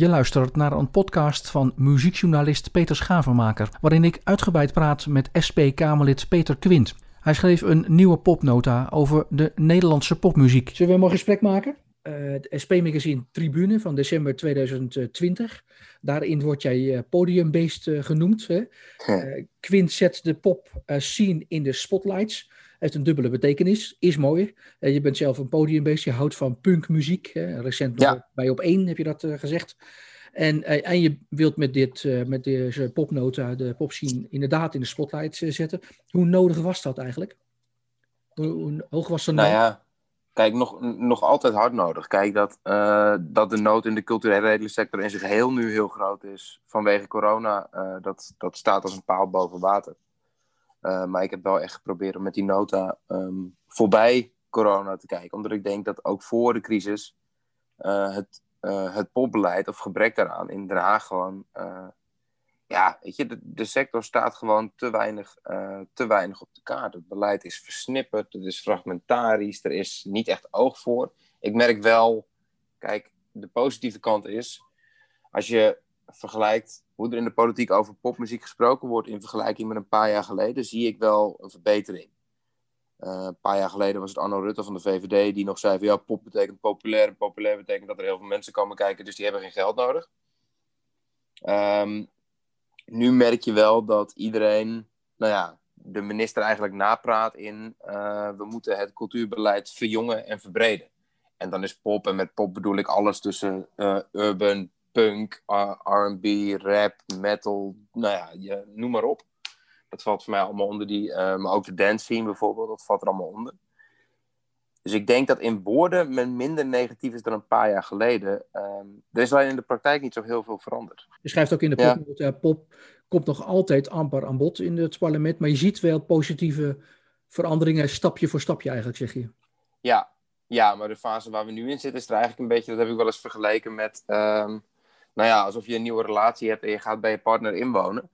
Je luistert naar een podcast van muziekjournalist Peter Schavenmaker, waarin ik uitgebreid praat met SP-Kamerlid Peter Quint. Hij schreef een nieuwe popnota over de Nederlandse popmuziek. Zullen we een gesprek maken? Uh, het SP-magazine Tribune van december 2020. Daarin word jij uh, podiumbeest uh, genoemd. Hè? Quint zet de pop scene in de spotlights heeft een dubbele betekenis. Is mooi. Uh, je bent zelf een podiumbeest. Je houdt van punkmuziek. Recent ja. bij Op 1 heb je dat uh, gezegd. En, uh, en je wilt met, dit, met deze popnota de popscene inderdaad in de spotlight zetten. Hoe nodig was dat eigenlijk? Hoe, hoe hoog was de nou ja, kijk, nog, nog altijd hard nodig. Kijk, dat, dat de nood in de culturele sector in zich heel nu heel groot is vanwege corona, dat, dat staat als een paal boven water. Uh, maar ik heb wel echt geprobeerd om met die nota um, voorbij corona te kijken. Omdat ik denk dat ook voor de crisis uh, het, uh, het popbeleid of gebrek daaraan in Den Haag gewoon. ja, weet je, de, de, sector staat gewoon te weinig, te weinig op de kaart. Het beleid is versnipperd, het is fragmentarisch, er is niet echt oog voor. Ik merk wel, kijk, de positieve kant is, als je vergelijkt hoe er in de politiek over popmuziek gesproken wordt in vergelijking met een paar jaar geleden, zie ik wel een verbetering. Uh, een paar jaar geleden was het Arno Rutte van de VVD die nog zei van ja, pop betekent populair. En populair betekent dat er heel veel mensen komen kijken, dus die hebben geen geld nodig. Um, nu merk je wel dat iedereen, nou ja, de minister eigenlijk napraat in uh, we moeten het cultuurbeleid verjongen en verbreden. En dan is pop, en met pop bedoel ik alles tussen uh, urban, punk, RB, rap, metal, nou ja, je, noem maar op. Dat valt voor mij allemaal onder die, uh, maar ook de dance scene bijvoorbeeld, dat valt er allemaal onder. Dus ik denk dat in woorden men minder negatief is dan een paar jaar geleden. Um, er is alleen in de praktijk niet zo heel veel veranderd. Je schrijft ook in de pop, ja. pop komt nog altijd amper aan bod in het parlement, maar je ziet wel positieve veranderingen, stapje voor stapje eigenlijk, zeg je. Ja, ja maar de fase waar we nu in zitten is er eigenlijk een beetje, dat heb ik wel eens vergeleken met um, nou ja, alsof je een nieuwe relatie hebt en je gaat bij je partner inwonen.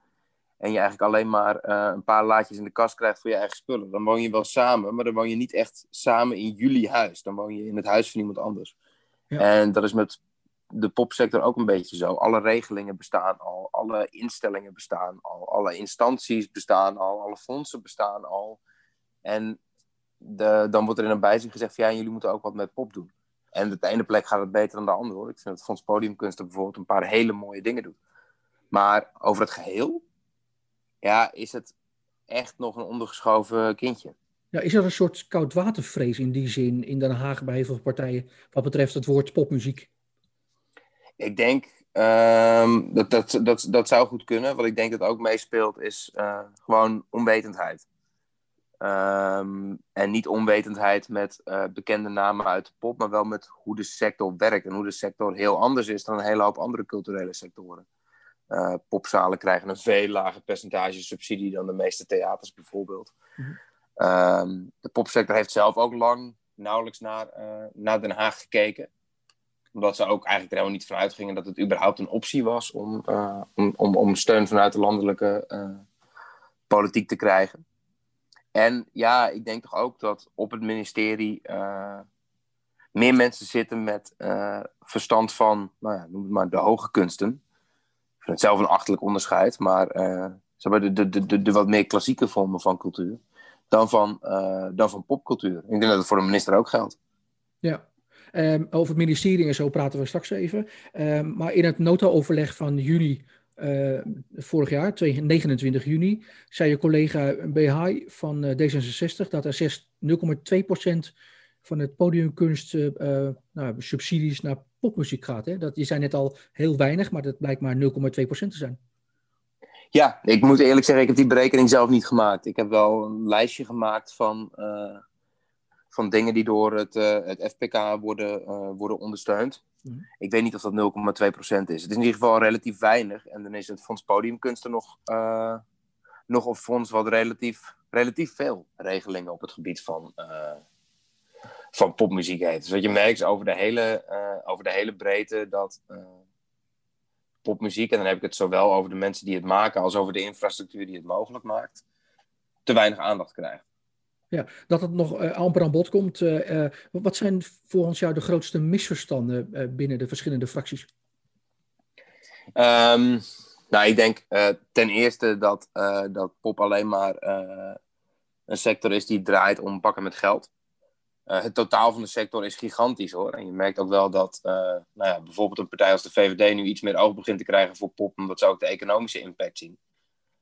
En je eigenlijk alleen maar uh, een paar laadjes in de kast krijgt voor je eigen spullen. Dan woon je wel samen, maar dan woon je niet echt samen in jullie huis. Dan woon je in het huis van iemand anders. Ja. En dat is met de popsector ook een beetje zo. Alle regelingen bestaan al, alle instellingen bestaan al, alle instanties bestaan al, alle fondsen bestaan al. En de, dan wordt er in een bijzin gezegd: van, ja, jullie moeten ook wat met pop doen. En op de ene plek gaat het beter dan de andere hoor. Ik vind dat Fonds Podiumkunsten bijvoorbeeld een paar hele mooie dingen doet. Maar over het geheel, ja, is het echt nog een ondergeschoven kindje. Ja, is er een soort koudwatervrees in die zin in Den Haag bij heel veel partijen wat betreft het woord popmuziek? Ik denk um, dat, dat, dat, dat zou goed kunnen. Wat ik denk dat ook meespeelt is uh, gewoon onwetendheid. Um, en niet onwetendheid met uh, bekende namen uit de pop, maar wel met hoe de sector werkt en hoe de sector heel anders is dan een hele hoop andere culturele sectoren. Uh, popzalen krijgen een veel lager percentage subsidie dan de meeste theaters bijvoorbeeld. Mm -hmm. um, de popsector heeft zelf ook lang nauwelijks naar, uh, naar Den Haag gekeken. Omdat ze ook eigenlijk er helemaal niet van uitgingen dat het überhaupt een optie was om, om, om, om steun vanuit de landelijke politiek te krijgen. En ja, ik denk toch ook dat op het ministerie uh, meer mensen zitten met uh, verstand van, nou ja, noem het maar de hoge kunsten. Ik vind het zelf een achterlijk onderscheid, maar uh, de, de, de, de, wat meer klassieke vormen van cultuur dan van, dan van popcultuur. Ik denk dat het voor de minister ook geldt. Ja, um, over het ministerie en zo praten we straks even. Um, maar in het nota-overleg van juli uh, vorig jaar, 29 juni, zei je collega BH van uh, D66 dat er 0,2% van het podiumkunst uh, nou, subsidies naar popmuziek gaat. Hè? Dat, je zei net al heel weinig, maar dat blijkt maar 0,2% te zijn. Ja, ik moet eerlijk zeggen, ik heb die berekening zelf niet gemaakt. Ik heb wel een lijstje gemaakt van, van dingen die door het, het FPK worden, worden ondersteund. Mhm. Ik weet niet of dat 0,2% is. Het is in ieder geval relatief weinig. En dan is het Fonds Podiumkunsten nog, uh, nog een fonds wat relatief, relatief veel regelingen op het gebied van, van popmuziek heeft. Dus wat je merkt is over de hele, over de hele breedte dat popmuziek, en dan heb ik het zowel over de mensen die het maken als over de infrastructuur die het mogelijk maakt, te weinig aandacht krijgt. Ja, dat het nog uh, amper aan bod komt. Uh, uh, wat zijn volgens jou de grootste misverstanden binnen de verschillende fracties? Ehm, nou, ik denk ten eerste dat, dat pop alleen maar een sector is die draait om pakken met geld. het totaal van de sector is gigantisch hoor. En je merkt ook wel dat nou ja, bijvoorbeeld een partij als de VVD nu iets meer oog begint te krijgen voor pop, omdat ze ook de economische impact zien.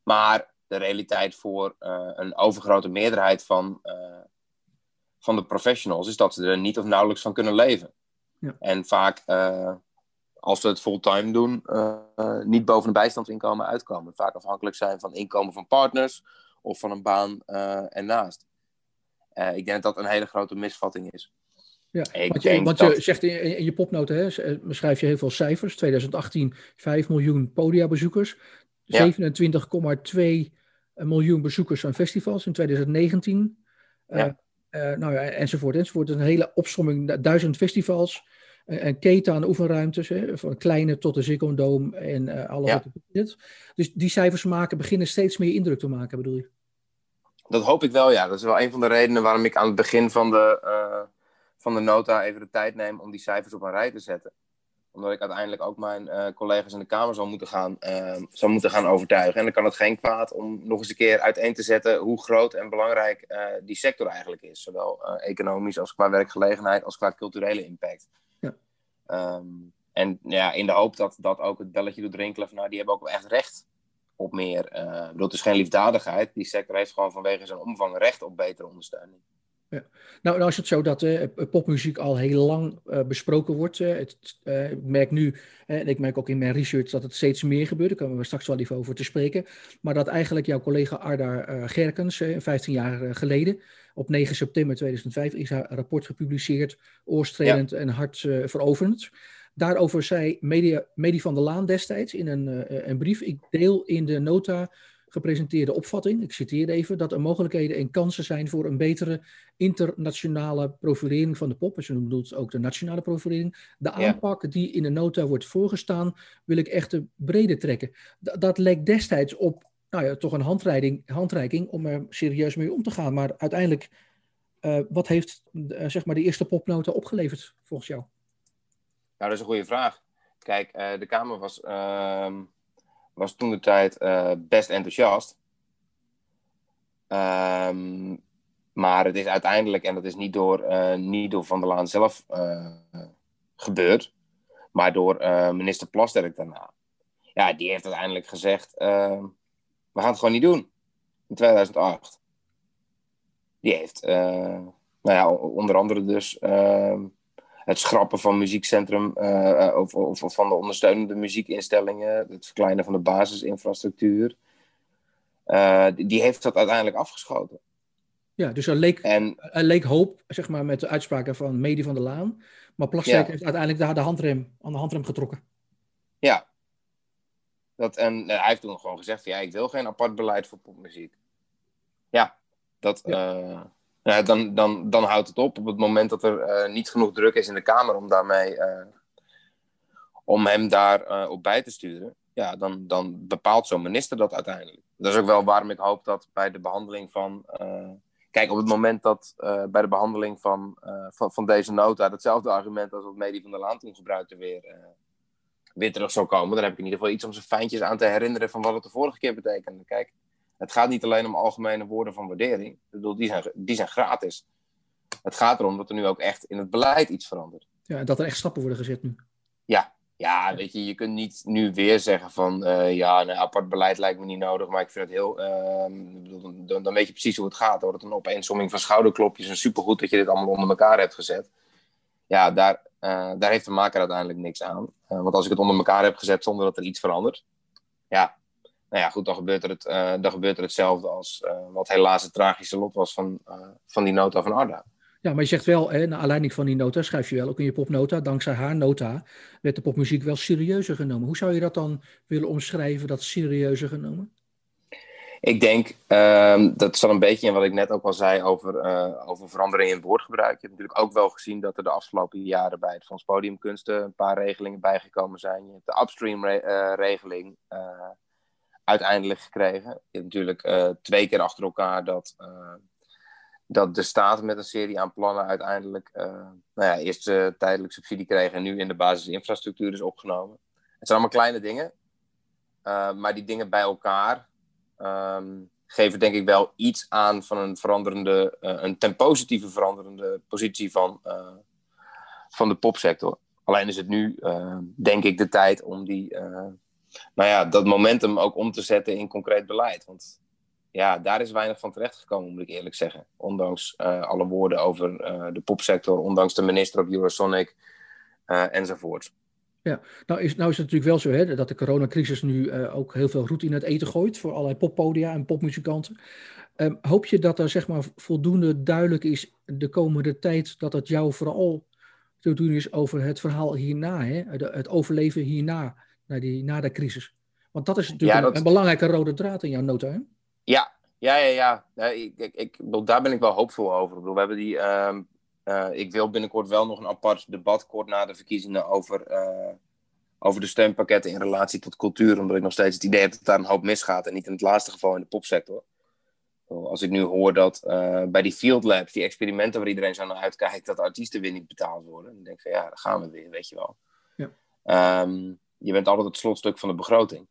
Maar de realiteit voor een overgrote meerderheid van, van de professionals is dat ze er niet of nauwelijks van kunnen leven. Ja. En vaak als ze het fulltime doen, niet boven een bijstandsinkomen uitkomen. Vaak afhankelijk zijn van inkomen van partners of van een baan ernaast. Ik denk dat dat een hele grote misvatting is. Ja, ik want, je, want je, zegt in, in, je popnoten, hè, beschrijf je heel veel cijfers. 2018 5 miljoen podiabezoekers. 27,2 miljoen bezoekers aan festivals in 2019. Ja. nou ja, enzovoort, enzovoort. Een hele opsomming, duizend festivals een keten aan oefenruimtes, hè, van kleine tot de Ziggo en uh, alle ja. Dus die cijfers maken, beginnen steeds meer indruk te maken, bedoel je? Dat hoop ik wel, ja. Dat is wel een van de redenen waarom ik aan het begin van de, uh, van de nota even de tijd neem om die cijfers op een rij te zetten. Omdat ik uiteindelijk ook mijn uh, collega's in de Kamer zal moeten, gaan, zal moeten gaan overtuigen. En dan kan het geen kwaad om nog eens een keer uiteen te zetten hoe groot en belangrijk die sector eigenlijk is. Zowel economisch als qua werkgelegenheid als qua culturele impact. Um, en ja, in de hoop dat, dat ook het belletje doet rinkelen van nou, die hebben ook wel echt recht op meer. Uh, dat is geen liefdadigheid. Die sector heeft gewoon vanwege zijn omvang recht op betere ondersteuning. Ja. Nou, nou is het zo dat uh, popmuziek al heel lang uh, besproken wordt. Het, ik merk nu, en ik merk ook in mijn research, dat het steeds meer gebeurt. Daar komen we straks wel even over te spreken. Maar dat eigenlijk jouw collega Arda Gerkens, 15 jaar geleden, op 9 september 2005 is haar rapport gepubliceerd, oorstrelend en hard uh, veroverend. Daarover zei Media, Medi van der Laan destijds in een, een brief, ik deel in de nota gepresenteerde opvatting, ik citeer even, dat er mogelijkheden en kansen zijn voor een betere internationale profilering van de pop. Dus bedoelt ook de nationale profilering. De aanpak die in de nota wordt voorgestaan, wil ik echt brede trekken. D dat leek destijds op nou ja, toch een handreiking, handreiking om er serieus mee om te gaan. Maar uiteindelijk, uh, wat heeft uh, zeg maar de eerste popnota opgeleverd volgens jou? Nou, dat is een goede vraag. Kijk, uh, de Kamer was, ehm, was toen de tijd best enthousiast. Um, maar het is uiteindelijk, en dat is niet door, niet door Van der Laan zelf gebeurd, maar door minister Plasterk daarna. Ja, die heeft uiteindelijk gezegd ehm, we gaan het gewoon niet doen. In 2008. Die heeft, uh, nou ja, onder andere dus uh, het schrappen van muziekcentrum uh, of, of, of, van de ondersteunende muziekinstellingen, het verkleinen van de basisinfrastructuur. die heeft dat uiteindelijk afgeschoten. Ja, dus er leek, en, er leek hoop, zeg maar, met de uitspraken van Medi van der Laan. Maar Plasterk ja. heeft uiteindelijk daar de handrem, aan de handrem getrokken. Ja, dat, en hij heeft toen gewoon gezegd: ja, ik wil geen apart beleid voor popmuziek. Ja, dat, ja. Uh, ja, dan, dan, dan houdt het op op het moment dat er uh, niet genoeg druk is in de Kamer om daarmee. Uh, om hem daar op bij te sturen. Ja, dan, dan bepaalt zo'n minister dat uiteindelijk. Dat is ook wel waarom ik hoop dat bij de behandeling van. Kijk, op het moment dat bij de behandeling van, van, van, deze nota hetzelfde argument als wat Medi van der Laan toen gebruikte weer weer terug zou komen, dan heb ik in ieder geval iets om ze fijntjes aan te herinneren van wat het de vorige keer betekende. Kijk, het gaat niet alleen om algemene woorden van waardering. Ik bedoel, die zijn, die zijn gratis. Het gaat erom dat er nu ook echt in het beleid iets verandert. Ja, dat er echt stappen worden gezet nu. Ja, ja, weet je, je kunt niet nu weer zeggen van uh, ja, een apart beleid lijkt me niet nodig, maar ik vind het heel. Uh, dan, dan, weet je precies hoe het gaat. Hoor. Dat een opeensomming van schouderklopjes en supergoed dat je dit allemaal onder elkaar hebt gezet. Ja, daar, uh, daar heeft de maker uiteindelijk niks aan. Uh, want als ik het onder elkaar heb gezet zonder dat er iets verandert, ja, nou ja, goed, dan gebeurt er, het, uh, dan gebeurt er hetzelfde als wat helaas het tragische lot was van, van die nota van Arda. Ja, maar je zegt wel, hè, naar aanleiding van die nota, schrijf je wel ook in je popnota, dankzij haar nota werd de popmuziek wel serieuzer genomen. Hoe zou je dat dan willen omschrijven, dat serieuzer genomen? Ik denk, um, dat zat een beetje in wat ik net ook al zei over, over verandering in woordgebruik. Je hebt natuurlijk ook wel gezien dat er de afgelopen jaren bij het Fonds Podiumkunsten een paar regelingen bijgekomen zijn. Je hebt de upstream re regeling uiteindelijk gekregen. Je natuurlijk twee keer achter elkaar dat, dat de staat met een serie aan plannen uiteindelijk nou ja, eerst tijdelijk subsidie kreeg en nu in de basisinfrastructuur is opgenomen. Het zijn allemaal kleine dingen, maar die dingen bij elkaar ehm, geven denk ik wel iets aan van een veranderende, een ten positieve veranderende positie van, van de popsector. Alleen is het nu, denk ik, de tijd om die, nou ja, dat momentum ook om te zetten in concreet beleid. Want ja, daar is weinig van terechtgekomen, moet ik eerlijk zeggen. Ondanks uh, alle woorden over uh, de popsector, ondanks de minister op Eurosonic uh, enzovoort. Ja, nou is, nou is het natuurlijk wel zo hè, dat de coronacrisis nu ook heel veel roet in het eten gooit voor allerlei poppodia en popmuzikanten. Um, hoop je dat er zeg maar voldoende duidelijk is de komende tijd dat het jou vooral te doen is over het verhaal hierna, hè? het overleven hierna, na, die, na de crisis? Want dat is natuurlijk ja, dat... een, belangrijke rode draad in jouw nota, hè? Ja, ja, ja, ja. ik, ik, ik, daar ben ik wel hoopvol over. Ik bedoel, we hebben die. Uh, uh, ik wil binnenkort wel nog een apart debat kort na de verkiezingen over, uh, over de steunpakketten in relatie tot cultuur. Omdat ik nog steeds het idee heb dat daar een hoop misgaat. En niet in het laatste geval in de popsector. Als ik nu hoor dat uh, bij die field labs, die experimenten waar iedereen zo naar uitkijkt, dat artiesten weer niet betaald worden. Dan denk ik van ja, daar gaan we weer, weet je wel. Ja. Um, je bent altijd het slotstuk van de begroting.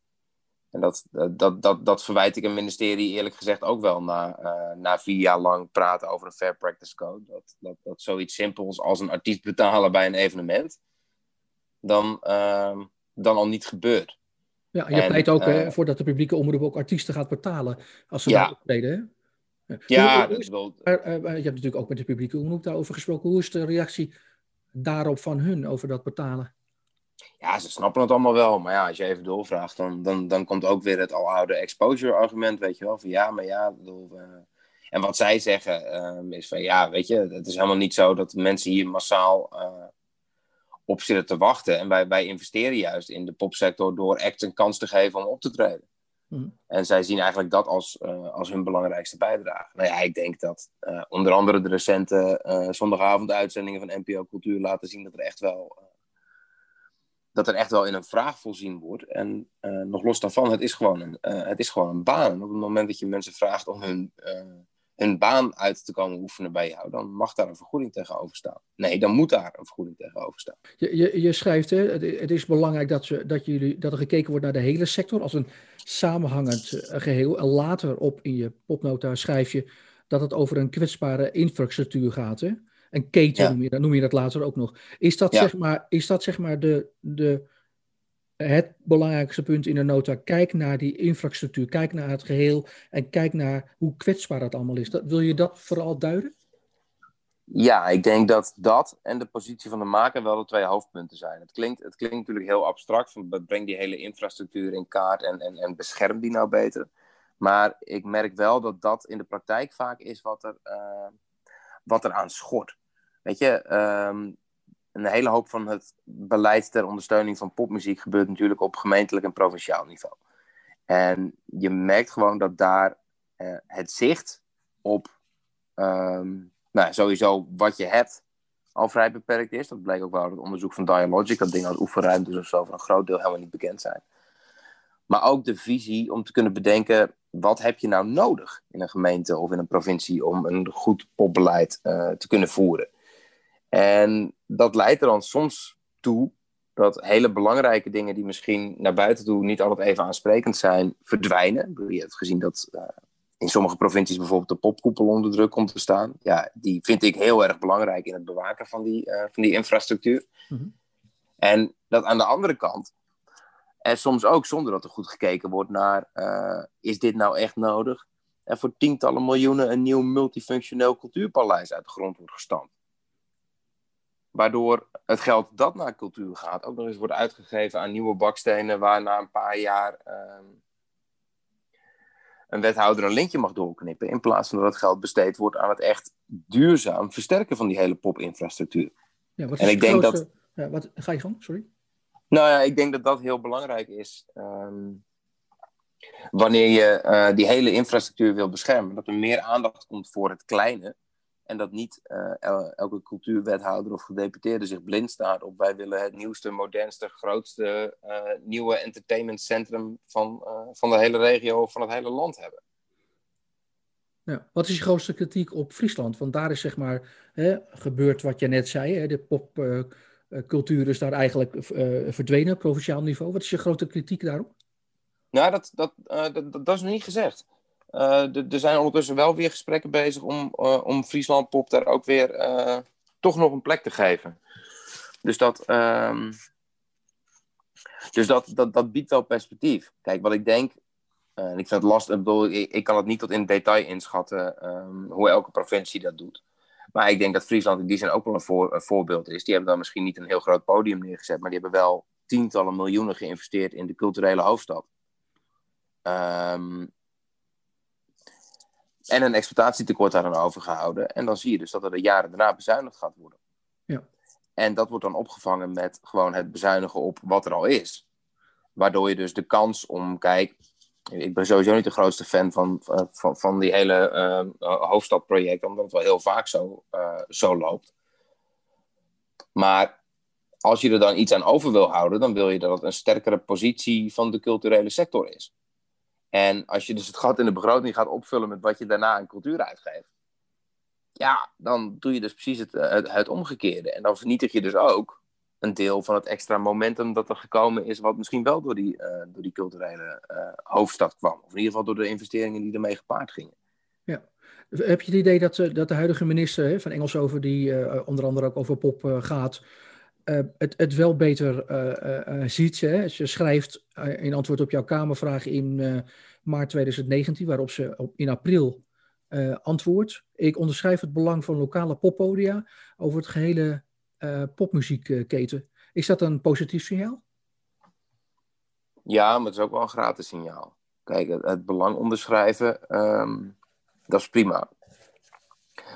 En dat, dat, dat, dat verwijt ik een ministerie eerlijk gezegd ook wel na, uh, na vier jaar lang praten over een fair practice code. Dat, dat, dat zoiets simpels als een artiest betalen bij een evenement, dan, uh, dan al niet gebeurt. Ja, je pleit ook uh, voor dat de publieke omroep ook artiesten gaat betalen als ze ja. optreden. Hè? Ja, hoe maar, je hebt natuurlijk ook met de publieke omroep daarover gesproken. Hoe is de reactie daarop van hun over dat betalen? Ja, ze snappen het allemaal wel. Maar ja, als je even doorvraagt, dan, dan, dan komt ook weer het aloude exposure-argument, weet je wel. Van ja, maar ja, bedoel, uh... En wat zij zeggen uh, is van ja, weet je, het is helemaal niet zo dat mensen hier massaal uh, op zitten te wachten. En wij, wij investeren juist in de popsector door acts een kans te geven om op te treden. Mm. En zij zien eigenlijk dat als, als hun belangrijkste bijdrage. Nou ja, ik denk dat onder andere de recente zondagavond-uitzendingen van NPO Cultuur laten zien dat er echt wel dat er echt wel in een vraag voorzien wordt. En uh, nog los daarvan, het is, gewoon een, uh, het is gewoon een baan. Op het moment dat je mensen vraagt om hun, uh, hun baan uit te komen oefenen bij jou, dan mag daar een vergoeding tegenover staan. Nee, dan moet daar een vergoeding tegenover staan. Je, je, je schrijft, hè, het, het, is belangrijk dat, ze, dat, jullie, dat er gekeken wordt naar de hele sector als een samenhangend geheel. En later op in je popnota schrijf je dat het over een kwetsbare infrastructuur gaat. Hè? Een keten noem, je dat, noem je dat later ook nog. Is dat, zeg, maar, is dat zeg maar de, de, het belangrijkste punt in de nota? Kijk naar die infrastructuur, kijk naar het geheel en kijk naar hoe kwetsbaar dat allemaal is. Dat, wil je dat vooral duiden? Ja, ik denk dat dat en de positie van de maker wel de twee hoofdpunten zijn. Het klinkt, het klinkt natuurlijk heel abstract, van breng die hele infrastructuur in kaart en, en, en bescherm die nou beter. Maar ik merk wel dat dat in de praktijk vaak is wat er, uh, wat er aan schort. Weet je, ehm, een hele hoop van het beleid ter ondersteuning van popmuziek gebeurt natuurlijk op gemeentelijk en provinciaal niveau. En je merkt gewoon dat daar uh, het zicht op, um, nou, sowieso wat je hebt, al vrij beperkt is. Dat bleek ook wel uit het onderzoek van Dialogic, dat dingen uit oefenruimtes of zo voor een groot deel helemaal niet bekend zijn. Maar ook de visie om te kunnen bedenken, wat heb je nou nodig in een gemeente of in een provincie om een goed popbeleid uh, te kunnen voeren? En dat leidt er dan soms toe dat hele belangrijke dingen die misschien naar buiten toe niet altijd even aansprekend zijn, verdwijnen. Je hebt gezien dat uh, in sommige provincies bijvoorbeeld de popkoepel onder druk komt te staan. Ja, die vind ik heel erg belangrijk in het bewaken van die, uh, van die infrastructuur. Mm-hmm. En dat aan de andere kant, en soms ook zonder dat er goed gekeken wordt naar, uh, is dit nou echt nodig? En voor tientallen miljoenen een nieuw multifunctioneel cultuurpaleis uit de grond wordt gestampt. Waardoor het geld dat naar cultuur gaat ook nog eens wordt uitgegeven aan nieuwe bakstenen, waar na een paar jaar ehm, een wethouder een lintje mag doorknippen. In plaats van dat het geld besteed wordt aan het echt duurzaam versterken van die hele popinfrastructuur. Ja, wat is en ik denk dat. Ja, wat, ga je van? Sorry. Nou ja, ik denk dat dat heel belangrijk is. Um, wanneer je uh, die hele infrastructuur wil beschermen, dat er meer aandacht komt voor het kleine en dat niet uh, elke cultuurwethouder of gedeputeerde zich blind staat op wij willen het nieuwste, modernste, grootste uh, nieuwe entertainmentcentrum van, uh, van de hele regio of van het hele land hebben. Ja. Wat is je grootste kritiek op Friesland? Want daar is zeg maar hè, gebeurd wat je net zei. Hè, de popcultuur is daar eigenlijk verdwenen, provinciaal niveau. Wat is je grote kritiek daarop? Nou, dat, dat, dat, dat, is nog niet gezegd. Er zijn ondertussen wel weer gesprekken bezig om, om Friesland Pop daar ook weer toch nog een plek te geven. Dus dat, ehm, dus dat, dat, dat biedt wel perspectief. Kijk, wat ik denk, ik vind het lastig, ik, bedoel, ik, kan het niet tot in detail inschatten um, hoe elke provincie dat doet. Maar ik denk dat Friesland in die zin ook wel een, voor, een, voorbeeld is. Die hebben dan misschien niet een heel groot podium neergezet, maar die hebben wel tientallen miljoenen geïnvesteerd in de culturele hoofdstad. Um, en een exploitatietekort daaraan overgehouden. En dan zie je dus dat er de jaren daarna bezuinigd gaat worden. Ja. En dat wordt dan opgevangen met gewoon het bezuinigen op wat er al is. Waardoor je dus de kans om, kijk, ik ben sowieso niet de grootste fan van, van, van die hele uh, hoofdstadproject, omdat het wel heel vaak zo, uh, zo loopt. Maar als je er dan iets aan over wil houden, dan wil je dat het een sterkere positie van de culturele sector is. En als je dus het gat in de begroting gaat opvullen met wat je daarna aan cultuur uitgeeft, ja, dan doe je dus precies het, het, het, omgekeerde. En dan vernietig je dus ook een deel van het extra momentum dat er gekomen is, wat misschien wel door die, uh, door die culturele uh, hoofdstad kwam. Of in ieder geval door de investeringen die ermee gepaard gingen. Ja. Heb je het idee dat, eh, dat de huidige minister hè, van Engelshoven, die uh, onder andere ook over pop gaat, het, het wel beter ziet? Hè? Ze schrijft in antwoord op jouw Kamervraag in maart 2019, waarop ze in april antwoordt. Ik onderschrijf het belang van lokale poppodia over het gehele popmuziekketen. Is dat een positief signaal? Ja, maar het is ook wel een gratis signaal. Kijk, het, belang onderschrijven, ehm, dat is prima.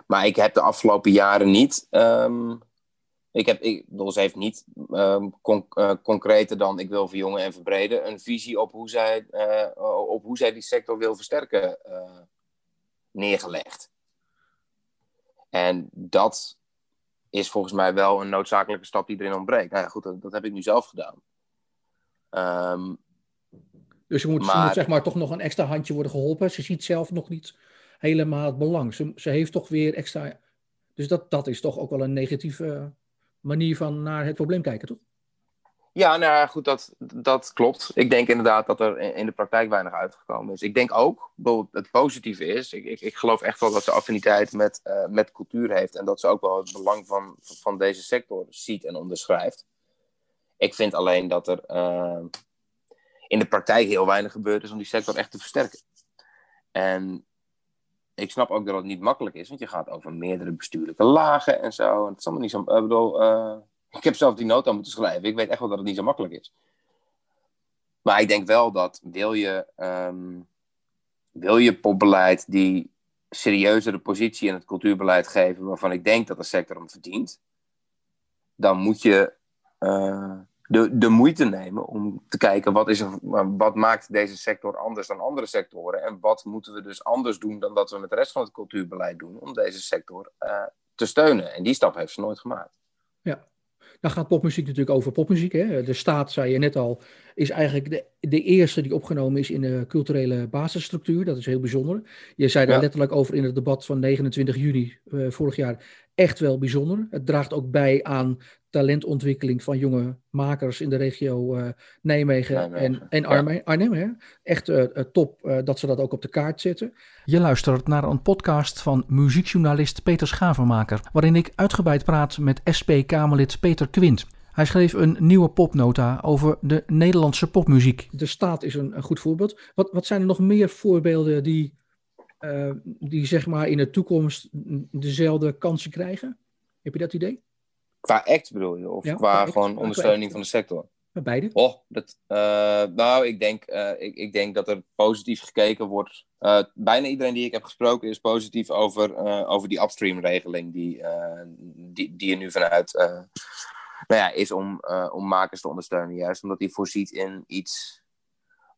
Maar ik heb de afgelopen jaren niet. Um, ik heb, ik ze heeft niet um, concreter dan ik wil verjongen en verbreden. Een visie op hoe zij, uh, op hoe zij die sector wil versterken uh, neergelegd. En dat is volgens mij wel een noodzakelijke stap die erin ontbreekt. Nou ja, goed, dat, dat heb ik nu zelf gedaan. Um, dus je moet, maar... moet, zeg maar toch nog een extra handje worden geholpen. Ze ziet zelf nog niet helemaal het belang. Ze, ze heeft toch weer extra. Dus dat, dat is toch ook wel een negatieve manier van naar het probleem kijken, toch? Ja, nou goed, dat, dat klopt. Ik denk inderdaad dat er in de praktijk weinig uitgekomen is. Ik denk ook, het positieve is, ik, ik, ik geloof echt wel dat ze affiniteit met, uh, met cultuur heeft en dat ze ook wel het belang van, van deze sector ziet en onderschrijft. Ik vind alleen dat er uh, in de praktijk heel weinig gebeurd is om die sector echt te versterken. En ik snap ook dat het niet makkelijk is, want je gaat over meerdere bestuurlijke lagen en zo. En het is allemaal niet zo. Ik bedoel, uh, ik heb zelf die nota moeten schrijven. Ik weet echt wel dat het niet zo makkelijk is. Maar ik denk wel dat wil je, um, wil je popbeleid die serieuzere positie in het cultuurbeleid geven, waarvan ik denk dat de sector hem verdient, dan moet je uh, de, de moeite nemen om te kijken wat, is er, wat maakt deze sector anders dan andere sectoren en wat moeten we dus anders doen dan dat we met de rest van het cultuurbeleid doen om deze sector uh, te steunen. En die stap heeft ze nooit gemaakt. Ja, dan gaat popmuziek natuurlijk over popmuziek. Hè? De staat, zei je net al, is eigenlijk de, de eerste die opgenomen is in de culturele basisstructuur. Dat is heel bijzonder. Je zei daar letterlijk over in het debat van 29 juni uh, vorig jaar. Echt wel bijzonder. Het draagt ook bij aan talentontwikkeling van jonge makers in de regio uh, Nijmegen, en, en Arnhem. Arnhem hè? Echt uh, top uh, dat ze dat ook op de kaart zetten. Je luistert naar een podcast van muziekjournalist Peter Schavenmaker, waarin ik uitgebreid praat met SP-Kamerlid Peter Quint. Hij schreef een nieuwe popnota over de Nederlandse popmuziek. De staat is een, een goed voorbeeld. Wat, wat zijn er nog meer voorbeelden die, die zeg maar in de toekomst dezelfde kansen krijgen? Heb je dat idee? Qua act bedoel je? Of qua gewoon ondersteuning van de sector? Beide. Oh, dat, uh, nou, ik denk, uh, ik, ik denk dat er positief gekeken wordt. Uh, bijna iedereen die ik heb gesproken is positief over, over die upstream-regeling die, die, die er nu vanuit nou ja, is om, om makers te ondersteunen. Juist omdat die voorziet in iets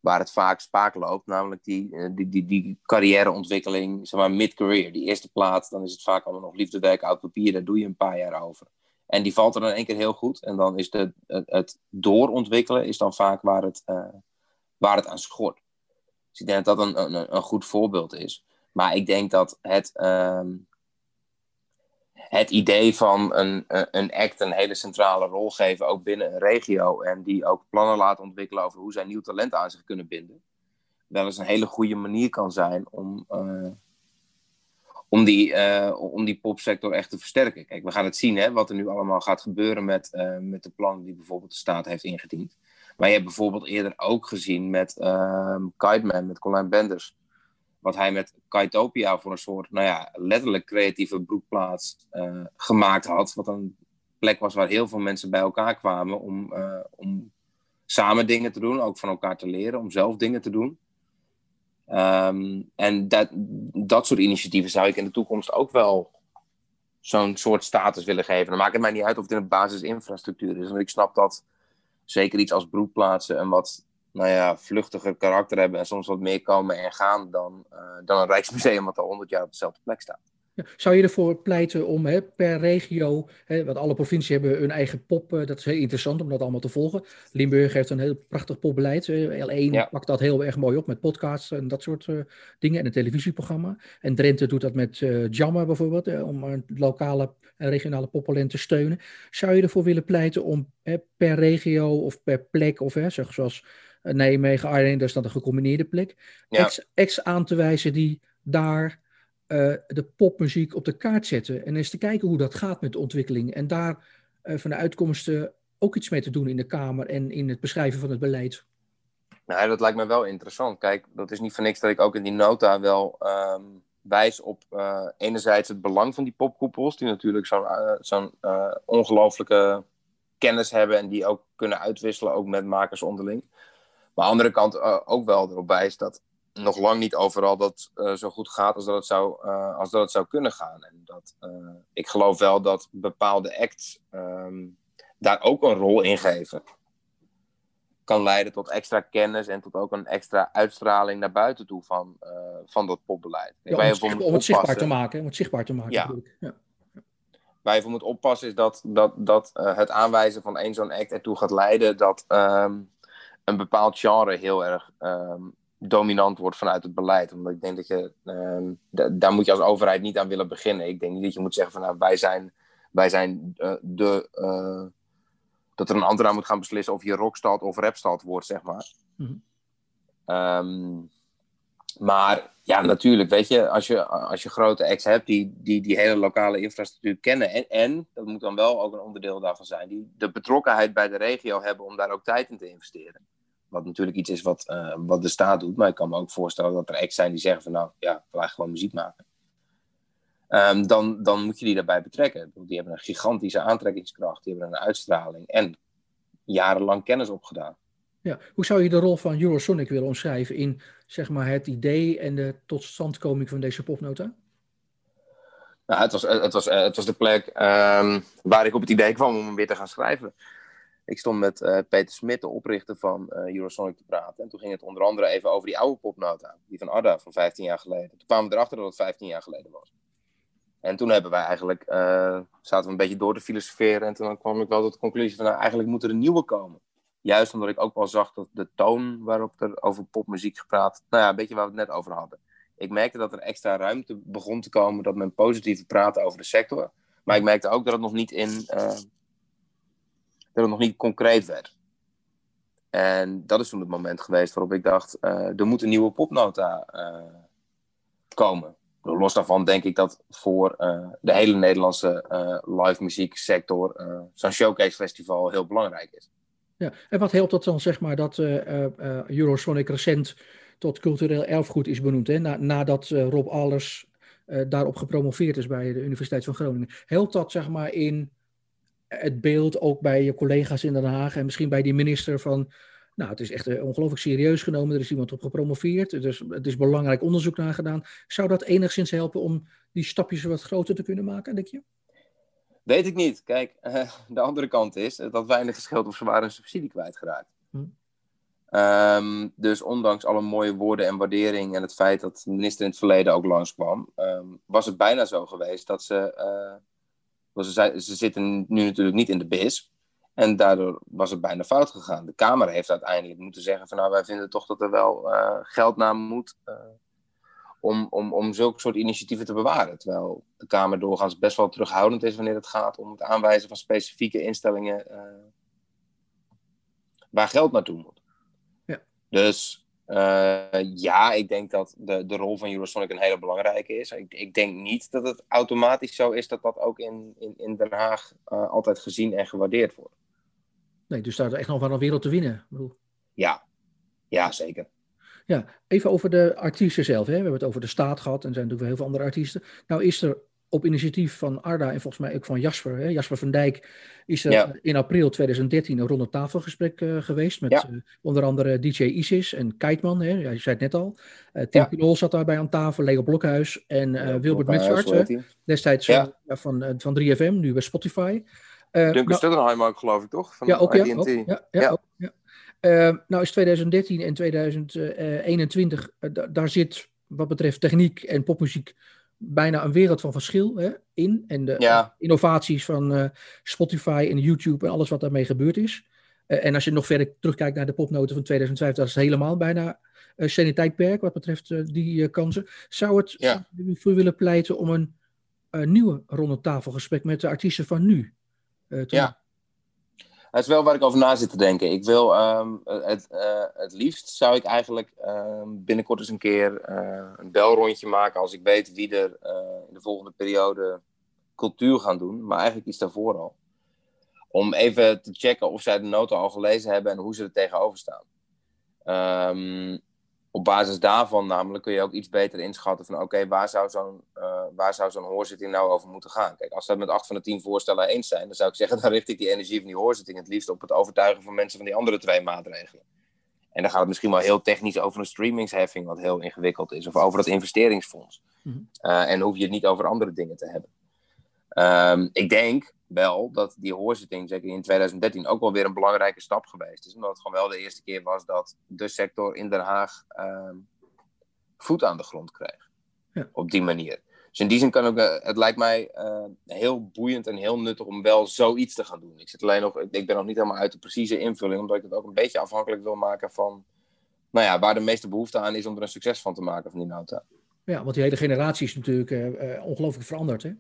waar het vaak spaak loopt, namelijk die, die, die, die carrièreontwikkeling, zeg maar mid-career. Die eerste plaat, dan is het vaak allemaal nog liefdewerk, oud papier, daar doe je een paar jaar over. En die valt er dan één keer heel goed. En dan is de, het, het doorontwikkelen is dan vaak waar het, uh, waar het aan schort. Dus ik denk dat dat een, een, een goed voorbeeld is. Maar ik denk dat het, uh, het idee van een, een act een hele centrale rol geven, ook binnen een regio, en die ook plannen laten ontwikkelen over hoe zij nieuw talent aan zich kunnen binden. wel eens een hele goede manier kan zijn om, om, die, om die popsector echt te versterken. Kijk, we gaan het zien hè, wat er nu allemaal gaat gebeuren met, met de plannen die bijvoorbeeld de staat heeft ingediend. Maar je hebt bijvoorbeeld eerder ook gezien met Kite met Colin Benders wat hij met Kaitopia voor een soort, nou ja, letterlijk creatieve broekplaats uh, gemaakt had. Wat een plek was waar heel veel mensen bij elkaar kwamen om, uh, om samen dingen te doen, ook van elkaar te leren, om zelf dingen te doen. Um, en dat, dat soort initiatieven zou ik in de toekomst ook wel zo'n soort status willen geven. Dan maakt het mij niet uit of het in de basisinfrastructuur is. Want ik snap dat zeker iets als broekplaatsen en wat nou ja, vluchtiger karakter hebben en soms wat meer komen en gaan dan, uh, dan een Rijksmuseum wat al honderd jaar op dezelfde plek staat. Zou je ervoor pleiten om hè, per regio, hè, want alle provincies hebben hun eigen pop, uh, dat is heel interessant om dat allemaal te volgen. Limburg heeft een heel prachtig popbeleid. L1 ja. pakt dat heel erg mooi op met podcasts en dat soort dingen en een televisieprogramma. En Drenthe doet dat met Jammer bijvoorbeeld, om een lokale en regionale poptalent te steunen. Zou je ervoor willen pleiten om hè, per regio of per plek, of hè, zeg, zoals Nijmegen, Arnhem, daar staat een gecombineerde plek, ja. ex aan te wijzen die daar uh, de popmuziek op de kaart zetten. En eens te kijken hoe dat gaat met de ontwikkeling. En daar uh, van de uitkomsten ook iets mee te doen in de Kamer en in het beschrijven van het beleid. Nou, dat lijkt me wel interessant. Kijk, dat is niet voor niks dat ik ook in die nota wel um, wijs op uh, enerzijds het belang van die popkoepels, die natuurlijk zo'n zo'n ongelooflijke kennis hebben en die ook kunnen uitwisselen, ook met makers onderling. Maar aan de andere kant ook wel erop wijst dat nog lang niet overal dat uh, zo goed gaat als dat het zou, uh, als dat het zou kunnen gaan. En dat, ik geloof wel dat bepaalde acts um, daar ook een rol in geven. Kan leiden tot extra kennis en tot ook een extra uitstraling naar buiten toe van, van dat popbeleid. Ja, om, het, om het zichtbaar te maken. Om het zichtbaar te maken. Ja. ja. Waar je voor moet oppassen is dat, dat, dat het aanwijzen van één zo'n act ertoe gaat leiden dat um, een bepaald genre heel erg um, dominant wordt vanuit het beleid. Omdat ik denk dat je, uh, daar moet je als overheid niet aan willen beginnen. Ik denk niet dat je moet zeggen van nou, wij zijn, wij zijn uh, de, uh, dat er een ambtenaar moet gaan beslissen of je rockstad of rapstad wordt, zeg maar. Mm-hmm. Um, maar ja, natuurlijk, weet je, als je, als je grote acts hebt die, die die hele lokale infrastructuur kennen en, en, dat moet dan wel ook een onderdeel daarvan zijn, die de betrokkenheid bij de regio hebben om daar ook tijd in te investeren. Wat natuurlijk iets is wat, uh, wat de staat doet. Maar ik kan me ook voorstellen dat er acts zijn die zeggen van nou ja, wij gewoon muziek maken. Um, dan, dan moet je die daarbij betrekken. Die hebben een gigantische aantrekkingskracht. Die hebben een uitstraling. En jarenlang kennis opgedaan. Ja, hoe zou je de rol van Eurosonic willen omschrijven in zeg maar, het idee en de totstandkoming van deze popnota? Nou, het, was, het, was, het was de plek um, waar ik op het idee kwam om hem weer te gaan schrijven. Ik stond met uh, Peter Smit, de oprichter van uh, Eurosonic, te praten. En toen ging het onder andere even over die oude popnota, die van Arda van 15 jaar geleden. Toen kwamen we erachter dat het 15 jaar geleden was. En toen hebben wij eigenlijk, uh, zaten we een beetje door te filosoferen. En toen kwam ik wel tot de conclusie van, nou, eigenlijk moet er een nieuwe komen. Juist omdat ik ook wel zag dat de toon waarop er over popmuziek gepraat, nou ja, een beetje waar we het net over hadden. Ik merkte dat er extra ruimte begon te komen, dat men positief praatte over de sector. Maar ik merkte ook dat het nog niet in dat het nog niet concreet werd. En dat is toen het moment geweest waarop ik dacht, uh, er moet een nieuwe popnota uh, komen. Los daarvan denk ik dat voor uh, de hele Nederlandse live muzieksector zo'n showcase festival heel belangrijk is. Ja, en wat helpt dat dan zeg maar dat Eurosonic recent tot cultureel erfgoed is benoemd, hè? Na, nadat Rob Allers daarop gepromoveerd is bij de Universiteit van Groningen. Helpt dat zeg maar in het beeld ook bij je collega's in Den Haag en misschien bij die minister van, nou, het is echt eh, ongelooflijk serieus genomen, er is iemand op gepromoveerd, dus het is belangrijk onderzoek naar gedaan. Zou dat enigszins helpen om die stapjes wat groter te kunnen maken, denk je? Weet ik niet. Kijk, uh, de andere kant is dat weinig gescheeld of ze waren een subsidie kwijtgeraakt. Hm. Um, dus ondanks alle mooie woorden en waardering en het feit dat de minister in het verleden ook langskwam, um, was het bijna zo geweest dat ze uh, ze, ze zitten nu natuurlijk niet in de BIS. En daardoor was het bijna fout gegaan. De Kamer heeft uiteindelijk moeten zeggen van nou wij vinden toch dat er wel uh, geld naar moet uh, om, om, om zulke soort initiatieven te bewaren. Terwijl de Kamer doorgaans best wel terughoudend is wanneer het gaat om het aanwijzen van specifieke instellingen uh, waar geld naartoe moet. Ja. Dus Uh, ja, ik denk dat de, de rol van Eurosonic een hele belangrijke is. Ik, ik denk niet dat het automatisch zo is dat dat ook in, in, in Den Haag uh, altijd gezien en gewaardeerd wordt. Nee, dus daar is echt nog wel een wereld te winnen. Ik bedoel... Ja. ja, zeker. Ja, even over de artiesten zelf. Hè. We hebben het over de staat gehad en er zijn natuurlijk wel heel veel andere artiesten. Nou is er op initiatief van Arda en volgens mij ook van Jasper, hè, Jasper van Dijk, is er in april 2013 een ronde tafelgesprek uh, geweest met uh, onder andere DJ Isis en Keitman, hè, ja, je zei het net al. Uh, Tim ja. zat daarbij aan tafel, Leo Blokhuis en Wilbert Metzart, destijds van, van, van 3FM, nu bij Spotify. Duncan nou, ook, geloof ik, toch? Van ja, ook, ja, ook, ja, ja, ook, ja. nou is 2013 en 2021, daar zit wat betreft techniek en popmuziek bijna een wereld van verschil hè, in. En de innovaties van uh, Spotify en YouTube en alles wat daarmee gebeurd is. Uh, en als je nog verder terugkijkt naar de popnoten van 2005, dat is helemaal bijna uh, tijdperk wat betreft die kansen. Zou het ja. voor willen pleiten om een nieuwe ronde tafelgesprek met de artiesten van nu te ja. Dat is wel waar ik over na zit te denken. Ik wil ehm, het, uh, het liefst zou ik eigenlijk uh, binnenkort eens een keer uh, een belrondje maken als ik weet wie er eh, in de volgende periode cultuur gaan doen, maar eigenlijk iets daarvoor al. Om even te checken of zij de noten al gelezen hebben en hoe ze er tegenover staan. Um, op basis daarvan namelijk kun je ook iets beter inschatten van oké, waar zou zo'n uh, waar zou zo'n hoorzitting nou over moeten gaan? Kijk, als ze het met acht van de tien voorstellen eens zijn, dan zou ik zeggen, dan richt ik die energie van die hoorzitting het liefst op het overtuigen van mensen van die andere twee maatregelen. En dan gaat het misschien wel heel technisch over een streamingsheffing, wat heel ingewikkeld is, of over dat investeringsfonds. Mm uh, en hoef je het niet over andere dingen te hebben. Um, ik denk wel dat die hoorzitting, zeker in 2013, ook wel weer een belangrijke stap geweest is. Omdat het gewoon wel de eerste keer was dat de sector in Den Haag uh, voet aan de grond kreeg. Ja. Op die manier. Dus in die zin kan ook, uh, het lijkt mij uh, heel boeiend en heel nuttig om wel zoiets te gaan doen. Ik, zit alleen nog, ik ben nog niet helemaal uit de precieze invulling, omdat ik het ook een beetje afhankelijk wil maken van nou ja, waar de meeste behoefte aan is om er een succes van te maken van die nota. Ja, want die hele generatie is natuurlijk uh, ongelooflijk veranderd. Hè?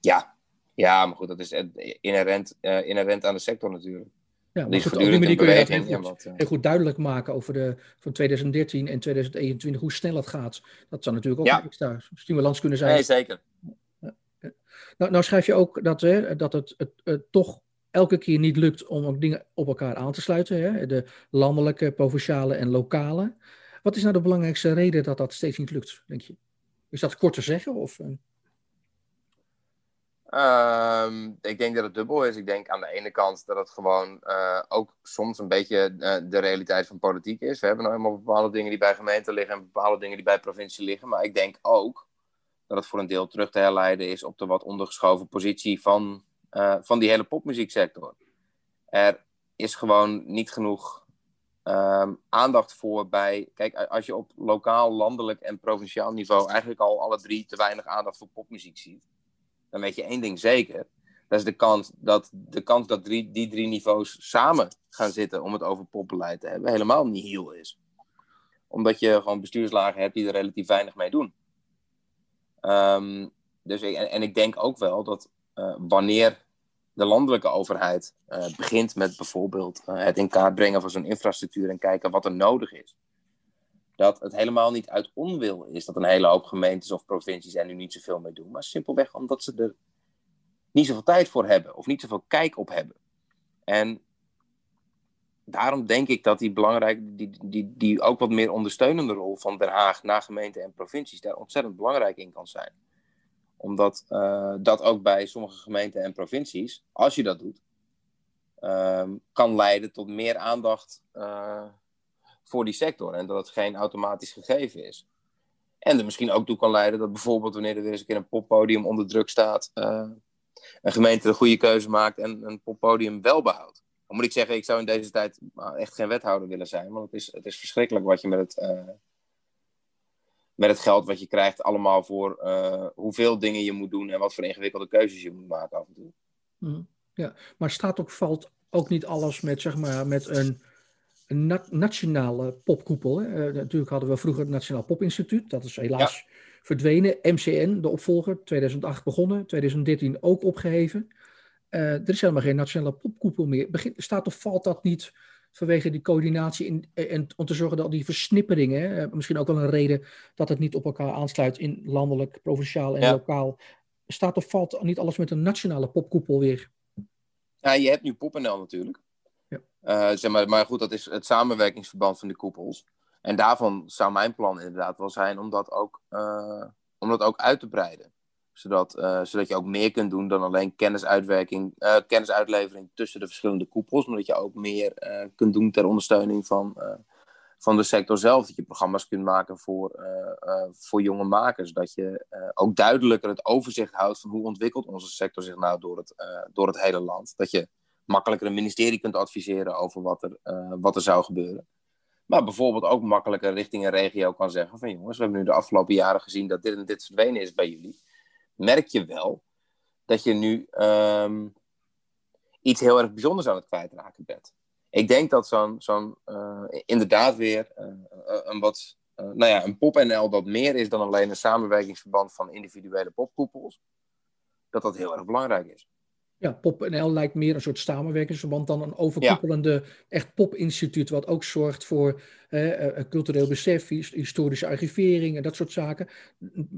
Ja, ja, maar goed, dat is inherent, uh, inherent aan de sector natuurlijk. Ja, maar goed, op die manier kun je dat heel goed, wat, heel goed duidelijk maken over de, van 2013 en 2021, hoe snel het gaat. Dat zou natuurlijk ook ja. een extra stimulans kunnen zijn. Nee, zeker. Nou, nou schrijf je ook dat, hè, dat het, het, het, toch elke keer niet lukt om ook dingen op elkaar aan te sluiten. Hè? De landelijke, provinciale en lokale. Wat is nou de belangrijkste reden dat dat steeds niet lukt, denk je? Is dat kort te zeggen? Of. Um, ik denk dat het dubbel is. Ik denk aan de ene kant dat het gewoon uh, ook soms een beetje uh, de realiteit van politiek is. We hebben nou eenmaal bepaalde dingen die bij gemeenten liggen en bepaalde dingen die bij provincie liggen. Maar ik denk ook dat het voor een deel terug te herleiden is op de wat ondergeschoven positie van, uh, van die hele popmuzieksector. Er is gewoon niet genoeg um, aandacht voor bij. Kijk, als je op lokaal, landelijk en provinciaal niveau eigenlijk al alle drie te weinig aandacht voor popmuziek ziet dan weet je één ding zeker. Dat is de kans dat, de kans dat drie, die drie niveaus samen gaan zitten om het over popbeleid te hebben, helemaal niet heel is. Omdat je gewoon bestuurslagen hebt die er relatief weinig mee doen. Um, dus en, en, ik denk ook wel dat uh, wanneer de landelijke overheid uh, begint met bijvoorbeeld uh, het in kaart brengen van zo'n infrastructuur en kijken wat er nodig is, dat het helemaal niet uit onwil is dat een hele hoop gemeentes of provincies er nu niet zoveel mee doen, maar simpelweg omdat ze er niet zoveel tijd voor hebben of niet zoveel kijk op hebben. En daarom denk ik dat die belangrijke, die, die, die ook wat meer ondersteunende rol van Den Haag naar gemeenten en provincies daar ontzettend belangrijk in kan zijn. Omdat uh, dat ook bij sommige gemeenten en provincies, als je dat doet, uh, kan leiden tot meer aandacht uh, voor die sector en dat het geen automatisch gegeven is. En er misschien ook toe kan leiden dat bijvoorbeeld wanneer er weer eens een keer een poppodium onder druk staat, uh, een gemeente de goede keuze maakt en een poppodium wel behoudt. Dan moet ik zeggen, ik zou in deze tijd echt geen wethouder willen zijn, want het is, het is verschrikkelijk wat je met het, uh, met het geld wat je krijgt allemaal voor hoeveel dingen je moet doen en wat voor ingewikkelde keuzes je moet maken af en toe. Mm, ja, maar staat ook, valt ook niet alles met, zeg maar, met een een nationale popkoepel. Hè. Uh, natuurlijk hadden we vroeger het Nationaal Popinstituut. Dat is helaas verdwenen. MCN, de opvolger, 2008 begonnen, 2013 ook opgeheven. Uh, er is helemaal geen nationale popkoepel meer. Begint, staat of valt dat niet vanwege die coördinatie in, en om te zorgen dat die versnipperingen, misschien ook wel een reden dat het niet op elkaar aansluit in landelijk, provinciaal en lokaal, staat of valt niet alles met een nationale popkoepel weer? Ja, je hebt nu PopNL natuurlijk. Uh, zeg maar, maar goed, dat is het samenwerkingsverband van de koepels. En daarvan zou mijn plan inderdaad wel zijn om dat ook, uh, om dat ook uit te breiden. Zodat, uh, zodat je ook meer kunt doen dan alleen kennisuitwerking, kennisuitlevering tussen de verschillende koepels. Maar dat je ook meer kunt doen ter ondersteuning van, van de sector zelf. Dat je programma's kunt maken voor, voor jonge makers. Dat je ook duidelijker het overzicht houdt van hoe ontwikkelt onze sector zich nou door het, door het hele land. Dat je makkelijker een ministerie kunt adviseren over wat er, wat er zou gebeuren. Maar bijvoorbeeld ook makkelijker richting een regio kan zeggen van jongens, we hebben nu de afgelopen jaren gezien dat dit en dit verdwenen is bij jullie. Merk je wel dat je nu um, iets heel erg bijzonders aan het kwijtraken bent. Ik denk dat zo'n, zo'n uh, inderdaad weer uh, een wat, uh, nou ja, een pop-NL dat meer is dan alleen een samenwerkingsverband van individuele popkoepels, dat dat heel erg belangrijk is. Ja, PopNL lijkt meer een soort samenwerkingsverband dan een overkoepelende echt popinstituut, wat ook zorgt voor eh, cultureel besef, historische archivering en dat soort zaken.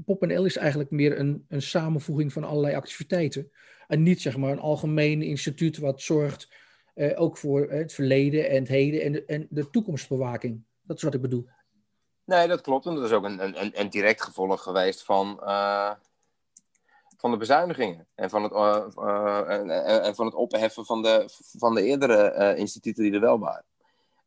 PopNL is eigenlijk meer een, een samenvoeging van allerlei activiteiten. En niet zeg maar een algemeen instituut wat zorgt eh, ook voor het verleden en het heden en de, en de toekomstbewaking. Dat is wat ik bedoel. Nee, dat klopt. En dat is ook een, een, een direct gevolg geweest van, uh, van de bezuinigingen en van het, uh, uh, en, van het opheffen van de, van de eerdere uh, instituten die er wel waren.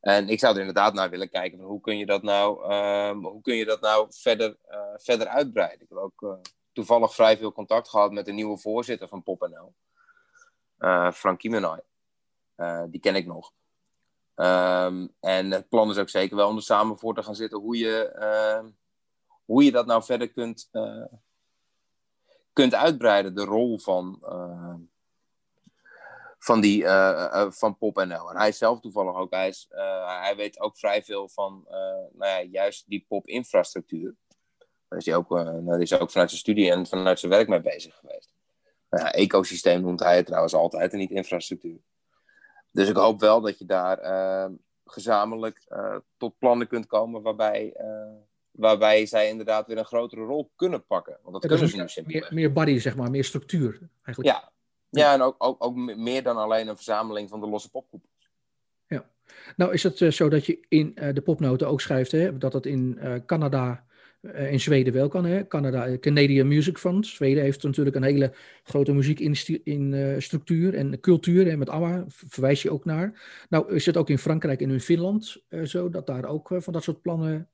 En ik zou er inderdaad naar willen kijken van hoe kun je dat nou, ehm, hoe kun je dat nou verder, verder uitbreiden. Ik heb ook toevallig vrij veel contact gehad met de nieuwe voorzitter van PopNL, Frank Kiemenay. die ken ik nog. Um, en het plan is ook zeker wel om er samen voor te gaan zitten hoe je, hoe je dat nou verder kunt, kunt uitbreiden, de rol van, uh, van, die, uh, van PopNL. En hij zelf toevallig ook, hij, is, hij weet ook vrij veel van nou ja, juist die pop-infrastructuur. Daar is hij ook, is ook vanuit zijn studie en vanuit zijn werk mee bezig geweest. Nou ja, ecosysteem noemt hij het trouwens altijd en niet infrastructuur. Dus ik hoop wel dat je daar gezamenlijk tot plannen kunt komen waarbij waarbij zij inderdaad weer een grotere rol kunnen pakken. Want dat kunnen ze nu simpelweg. Meer, meer body, zeg maar, meer structuur. Eigenlijk. Ja, ja en ook, ook, ook meer dan alleen een verzameling van de losse popkoepels. Ja, nou is het uh, zo dat je in uh, de popnoten ook schrijft hè, dat het in uh, Canada in Zweden wel kan. Hè? Canada, eh, Canadian Music Fund. Zweden heeft natuurlijk een hele grote muziekstructuur uh, en cultuur. En met ABBA verwijs je ook naar. Nou is het ook in Frankrijk en in Finland zo dat daar ook van dat soort plannen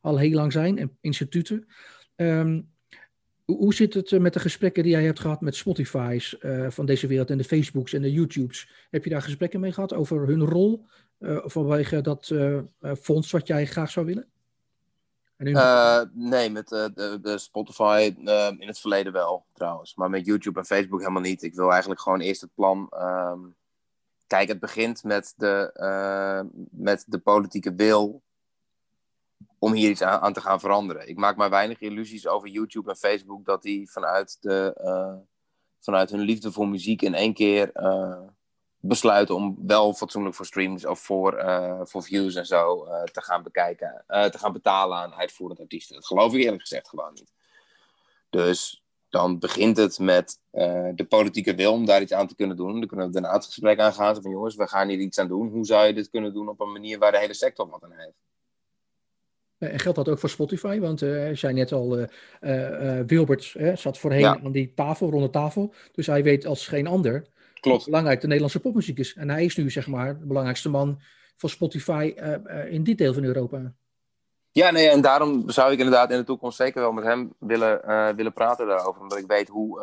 al heel lang zijn. En instituten. Um, hoe zit het met de gesprekken die jij hebt gehad met Spotify's van deze wereld en de Facebooks en de YouTubes? Heb je daar gesprekken mee gehad over hun rol vanwege dat fonds wat jij graag zou willen? Uh, nee, met uh, de, de, Spotify uh, in het verleden wel, trouwens. Maar met YouTube en Facebook helemaal niet. Ik wil eigenlijk gewoon eerst het plan. Um, kijk, het begint met de, met de politieke wil om hier iets aan, aan, te gaan veranderen. Ik maak maar weinig illusies over YouTube en Facebook dat die vanuit, de, vanuit hun liefde voor muziek in één keer besluiten om wel fatsoenlijk voor streams of voor, uh, voor views en zo uh, te gaan bekijken, uh, te gaan betalen aan uitvoerend artiesten. Dat geloof ik eerlijk gezegd gewoon niet. Dus dan begint het met de politieke wil om daar iets aan te kunnen doen. Dan kunnen we daarna het gesprek aangaan van jongens, we gaan hier iets aan doen. Hoe zou je dit kunnen doen op een manier waar de hele sector wat aan heeft? En geldt dat ook voor Spotify? Want uh, zei net al, uh, uh, Wilbert zat voorheen ja. aan die tafel, ronde tafel. Dus hij weet als geen ander Klopt. belangrijk de Nederlandse popmuziek is. En hij is nu zeg maar de belangrijkste man van Spotify uh, uh, in dit deel van Europa. Ja, nee, en daarom zou ik inderdaad in de toekomst zeker wel met hem willen, uh, willen praten daarover. Omdat ik weet hoe,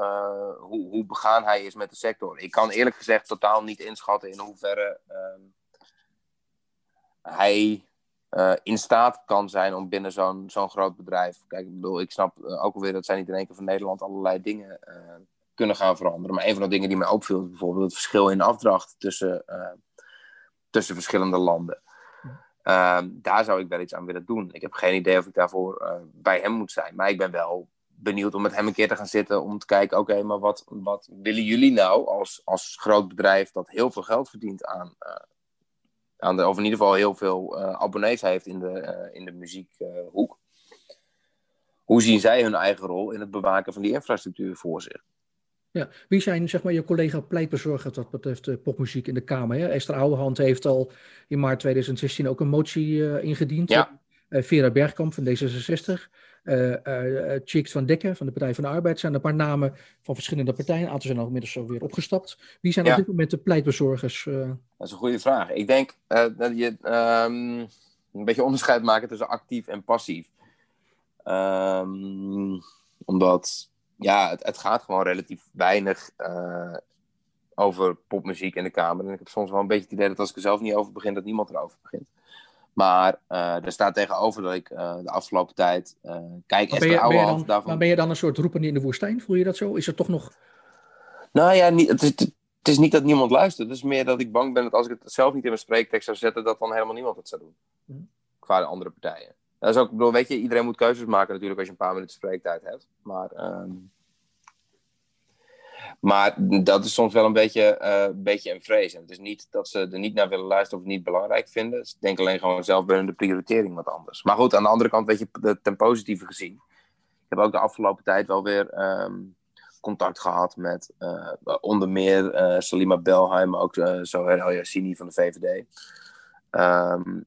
hoe, hoe begaan hij is met de sector. Ik kan eerlijk gezegd totaal niet inschatten in hoeverre ehm, hij in staat kan zijn om binnen zo'n zo'n groot bedrijf. Kijk, ik bedoel, ik snap ook alweer dat zij niet in één keer van Nederland allerlei dingen kunnen gaan veranderen. Maar een van de dingen die mij opviel is bijvoorbeeld het verschil in afdracht tussen, uh, tussen verschillende landen. Uh, daar zou ik wel iets aan willen doen. Ik heb geen idee of ik daarvoor uh, bij hem moet zijn. Maar ik ben wel benieuwd om met hem een keer te gaan zitten om te kijken: oké, maar wat, wat willen jullie nou als, als groot bedrijf dat heel veel geld verdient aan, uh, aan de, of in ieder geval heel veel abonnees heeft in de, in de muziekhoek. Hoe zien zij hun eigen rol in het bewaken van die infrastructuur voor zich? Ja. Wie zijn zeg maar, je collega pleitbezorgers wat betreft uh, popmuziek in de Kamer? Hè? Esther Ouwehand heeft al in maart 2016 ook een motie uh, ingediend. Ja. Uh, Vera Bergkamp van D66. Chicks van Dekker van de Partij van de Arbeid. zijn een paar namen van verschillende partijen. Een aantal zijn al inmiddels alweer opgestapt. Wie zijn op dit moment de pleitbezorgers? Dat is een goede vraag. Ik denk dat je um, een beetje onderscheid maken tussen actief en passief. Um, omdat ja, het, het, gaat gewoon relatief weinig uh, over popmuziek in de Kamer. En ik heb soms wel een beetje het idee dat als ik er zelf niet over begin, dat niemand erover begint. Maar uh, er staat tegenover dat ik uh, de afgelopen tijd. kijk, maar ben, je, ben, je dan, daarvan... maar ben je dan een soort roepen in de woestijn? Voel je dat zo? Is het toch nog. Nou ja, niet, het, is, het is niet dat niemand luistert. Het is meer dat ik bang ben dat als ik het zelf niet in mijn spreektekst zou zetten, dat dan helemaal niemand het zou doen. Hm. Qua de andere partijen. Dat is ook, bedoel, weet je, iedereen moet keuzes maken natuurlijk als je een paar minuten spreektijd hebt. Maar. Um, maar dat is soms wel een beetje, uh, beetje een vrees. En het is niet dat ze er niet naar willen luisteren of het niet belangrijk vinden. Ze denken alleen gewoon zelf binnen de prioritering wat anders. Maar goed, aan de andere kant, weet je, ten positieve gezien. Ik heb ook de afgelopen tijd wel weer um, contact gehad met uh, onder meer uh, Salima Belheim, ook uh, Zoher Yassini van de VVD. Um,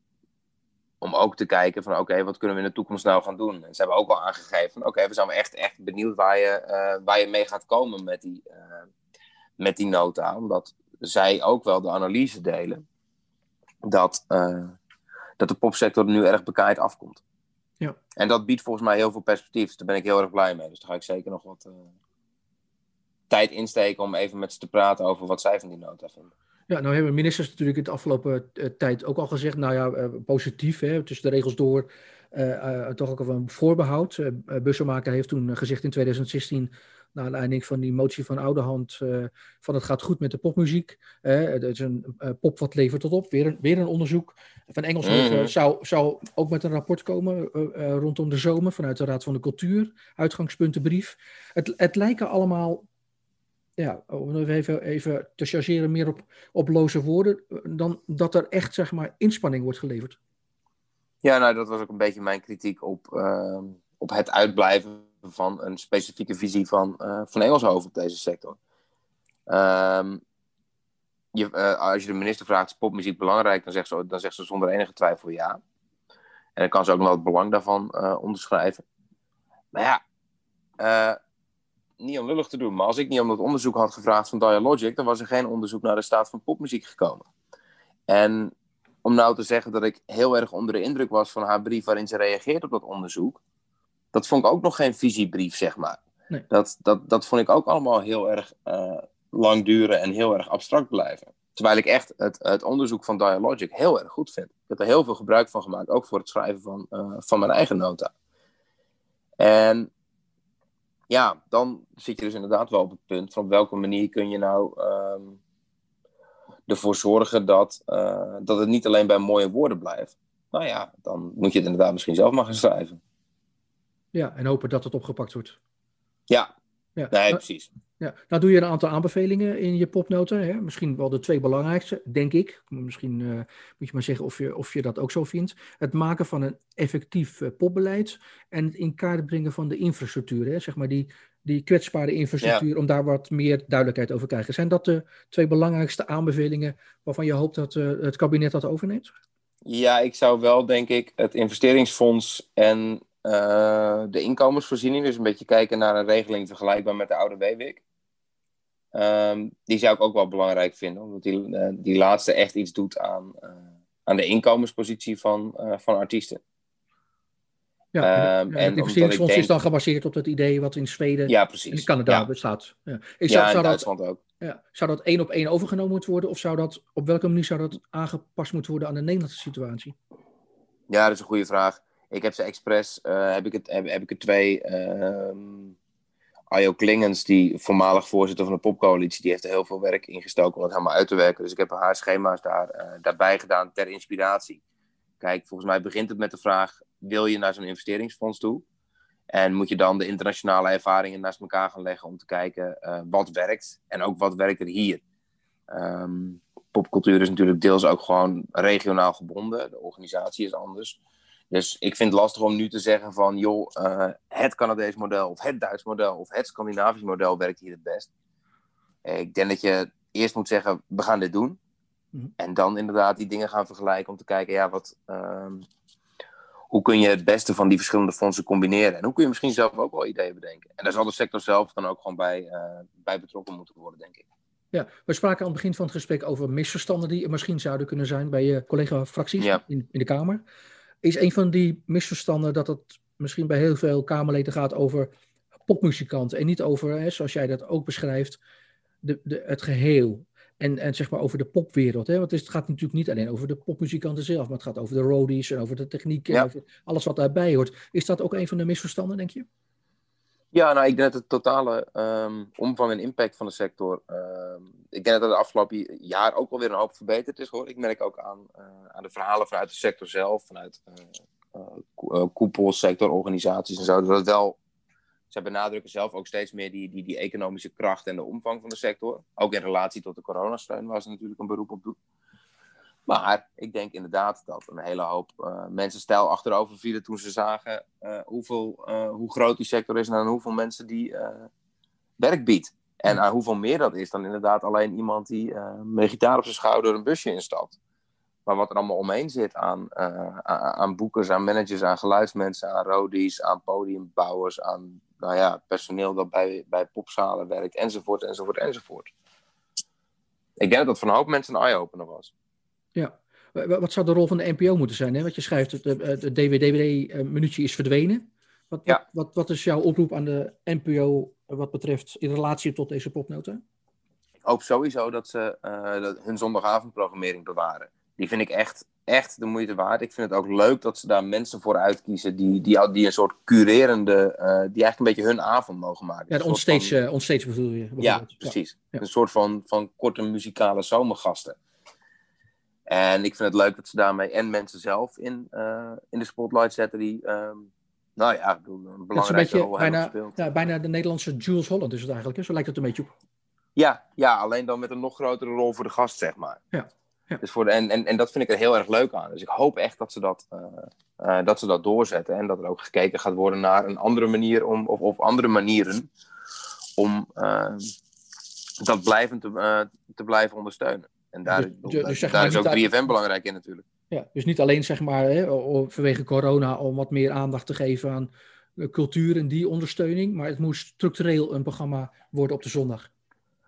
om ook te kijken van oké, wat kunnen we in de toekomst nou gaan doen? En ze hebben ook al aangegeven van oké, we zijn echt, echt benieuwd waar je, uh, waar je mee gaat komen met die, uh, met die nota. Omdat zij ook wel de analyse delen dat, uh, dat de popsector nu erg bekaaid afkomt. Ja. En dat biedt volgens mij heel veel perspectief. Dus daar ben ik heel erg blij mee. Dus daar ga ik zeker nog wat tijd insteken om even met ze te praten over wat zij van die nota vinden. Ja, nou hebben ministers natuurlijk in de afgelopen uh, tijd ook al gezegd, nou ja, uh, positief, hè, tussen de regels door, uh, toch ook een voorbehoud. Bussemaker heeft toen gezegd in 2016, naar aanleiding van die motie van Ouderhand, van het gaat goed met de popmuziek. het is een pop wat levert tot op, weer een, weer een onderzoek. Van Engelshoven mm. zou, zou ook met een rapport komen rondom de zomer vanuit de Raad van de Cultuur, uitgangspuntenbrief. Het, het lijken allemaal ja, om even, even te chargeren meer op, op loze woorden, dan dat er echt zeg maar inspanning wordt geleverd. Ja, nou dat was ook een beetje mijn kritiek op, uh, op het uitblijven van een specifieke visie van, uh, van Engelshoven op deze sector. Um, je, uh, als je de minister vraagt, is popmuziek belangrijk? Dan zegt, ze, dan zegt ze zonder enige twijfel ja. En dan kan ze ook nog het belang daarvan uh, onderschrijven. Maar ja, niet om lullig te doen, maar als ik niet om dat onderzoek had gevraagd van Dialogic, dan was er geen onderzoek naar de staat van popmuziek gekomen. En om nou te zeggen dat ik heel erg onder de indruk was van haar brief waarin ze reageert op dat onderzoek, dat vond ik ook nog geen visiebrief, zeg maar. Nee. Dat, dat, dat vond ik ook allemaal heel erg uh, lang duren en heel erg abstract blijven. Terwijl ik echt het, het onderzoek van Dialogic heel erg goed vind. Ik heb er heel veel gebruik van gemaakt, ook voor het schrijven van, uh, van mijn eigen nota. En ja, dan zit je dus inderdaad wel op het punt van op welke manier kun je nou um, ervoor zorgen dat, uh, dat het niet alleen bij mooie woorden blijft. Nou ja, dan moet je het inderdaad misschien zelf maar gaan schrijven. Ja, en hopen dat het opgepakt wordt. Ja, ja. nee, nou, precies. Ja. Nou doe je een aantal aanbevelingen in je popnota. Hè? Misschien wel de twee belangrijkste, denk ik. Misschien uh, moet je maar zeggen of je, of je dat ook zo vindt. Het maken van een effectief uh, popbeleid en het in kaart brengen van de infrastructuur. Hè? Zeg maar die, die kwetsbare infrastructuur, ja. om daar wat meer duidelijkheid over te krijgen. Zijn dat de twee belangrijkste aanbevelingen waarvan je hoopt dat uh, het kabinet dat overneemt? Ja, ik zou wel, denk ik, het investeringsfonds en uh, de inkomensvoorziening. Dus een beetje kijken naar een regeling vergelijkbaar met de oude WWIC. Um, die zou ik ook wel belangrijk vinden, omdat die, uh, die laatste echt iets doet aan, uh, aan de inkomenspositie van, van artiesten. Ja, um, en, het investeringsfonds denk... is dan gebaseerd op het idee wat in Zweden ja, en in Canada ja. bestaat. Ja, ik zou, ja zou Duitsland dat, ook. Ja, zou dat één op één overgenomen moeten worden? Of zou dat, op welke manier zou dat aangepast moeten worden aan de Nederlandse situatie? Ja, dat is een goede vraag. Ik heb ze expres, uh, heb, ik het, heb, ik er twee. Uh, Ajo Klingens, die voormalig voorzitter van de popcoalitie, die heeft er heel veel werk in gestoken om het helemaal uit te werken. Dus ik heb haar schema's daar, uh, daarbij gedaan ter inspiratie. Kijk, volgens mij begint het met de vraag: wil je naar zo'n investeringsfonds toe? En moet je dan de internationale ervaringen naast elkaar gaan leggen om te kijken uh, wat werkt en ook wat werkt er hier. Um, popcultuur is natuurlijk deels ook gewoon regionaal gebonden. De organisatie is anders. Dus ik vind het lastig om nu te zeggen van, joh, uh, het Canadees model of het Duits model of het Scandinavisch model werkt hier het best. Ik denk dat je eerst moet zeggen, we gaan dit doen. Mhm. En dan inderdaad die dingen gaan vergelijken om te kijken, ja, wat, um, hoe kun je het beste van die verschillende fondsen combineren? En hoe kun je misschien zelf ook wel ideeën bedenken? En daar zal de sector zelf dan ook gewoon bij, uh, bij betrokken moeten worden, denk ik. Ja, we spraken aan het begin van het gesprek over misverstanden die er misschien zouden kunnen zijn bij je collega-fracties in, in de Kamer. Is een van die misverstanden dat het misschien bij heel veel Kamerleden gaat over popmuzikanten en niet over, hè, zoals jij dat ook beschrijft, de, de, het geheel. En, en zeg maar over de popwereld. Hè? Want het, gaat natuurlijk niet alleen over de popmuzikanten zelf, maar het gaat over de roadies en over de techniek en over alles wat daarbij hoort. Is dat ook een van de misverstanden, denk je? Ja, nou, ik denk dat de totale um, omvang en impact van de sector. Um, ik denk dat het afgelopen jaar ook wel weer een hoop verbeterd is hoor. Ik merk ook aan, uh, aan de verhalen vanuit de sector zelf, vanuit uh, uh, organisaties en zo. Dat het wel zij benadrukken zelf ook steeds meer die, die, die economische kracht en de omvang van de sector. Ook in relatie tot de coronasteun, waar ze natuurlijk een beroep op. Maar ik denk inderdaad dat een hele hoop uh, mensen stijl achterover vielen toen ze zagen uh, hoeveel, uh, hoe groot die sector is en aan hoeveel mensen die werk biedt. En aan hoeveel meer dat is dan inderdaad alleen iemand die met gitaar op zijn schouder een busje instapt. Maar wat er allemaal omheen zit aan, aan boekers, aan managers, aan geluidsmensen, aan roadies, aan podiumbouwers, aan nou ja, personeel dat bij, bij popzalen werkt, enzovoort, enzovoort, enzovoort. Ik denk dat dat voor een hoop mensen een eye-opener was. Ja, wat zou de rol van de NPO moeten zijn? Hè? Wat je schrijft, het, het DVD-minuutje is verdwenen. Wat, ja. wat, wat is jouw oproep aan de NPO wat betreft in relatie tot deze popnota? Ik hoop sowieso dat ze uh, hun zondagavondprogrammering bewaren. Die vind ik echt echt de moeite waard. Ik vind het ook leuk dat ze daar mensen voor uitkiezen die, die, die een soort curerende, uh, die eigenlijk een beetje hun avond mogen maken. Ja, de onstage, van... onstage bedoel je? Ja, precies. Ja. Een soort van, van korte muzikale zomergasten. En ik vind het leuk dat ze daarmee en mensen zelf in, uh, in de spotlight zetten die, um, nou ja, een belangrijke rol bijna, hebben gespeeld. Ja, bijna de Nederlandse Jules Holland is het eigenlijk, hè? zo lijkt het een beetje op. Ja, ja, alleen dan met een nog grotere rol voor de gast, zeg maar. Ja. Dus voor de, en, en, en dat vind ik er heel erg leuk aan. Dus ik hoop echt dat ze dat, uh, uh, dat, ze dat doorzetten. En dat er ook gekeken gaat worden naar een andere manier om, of, of andere manieren om dat blijvend te, te blijven ondersteunen. En daar, dus, dus, daar is ook 3FM belangrijk in natuurlijk. Ja, dus niet alleen zeg maar hè, vanwege corona om wat meer aandacht te geven aan cultuur en die ondersteuning. Maar het moest structureel een programma worden op de zondag.